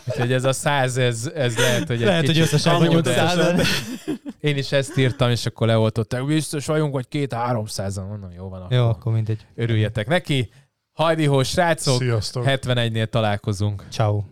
úgyhogy ez a száz, ez, ez lehet, hogy egy Lehet, hogy kicsit összesen kamu, vagyunk százan. Én is ezt írtam, és akkor leoltották, biztos vagyunk, hogy két-háromszázan. Mondom, jó van, akkor Jó, akkor mindegy. örüljetek neki. Hajdi hó, srácok, Sziasztok! 71-nél találkozunk. Ciao.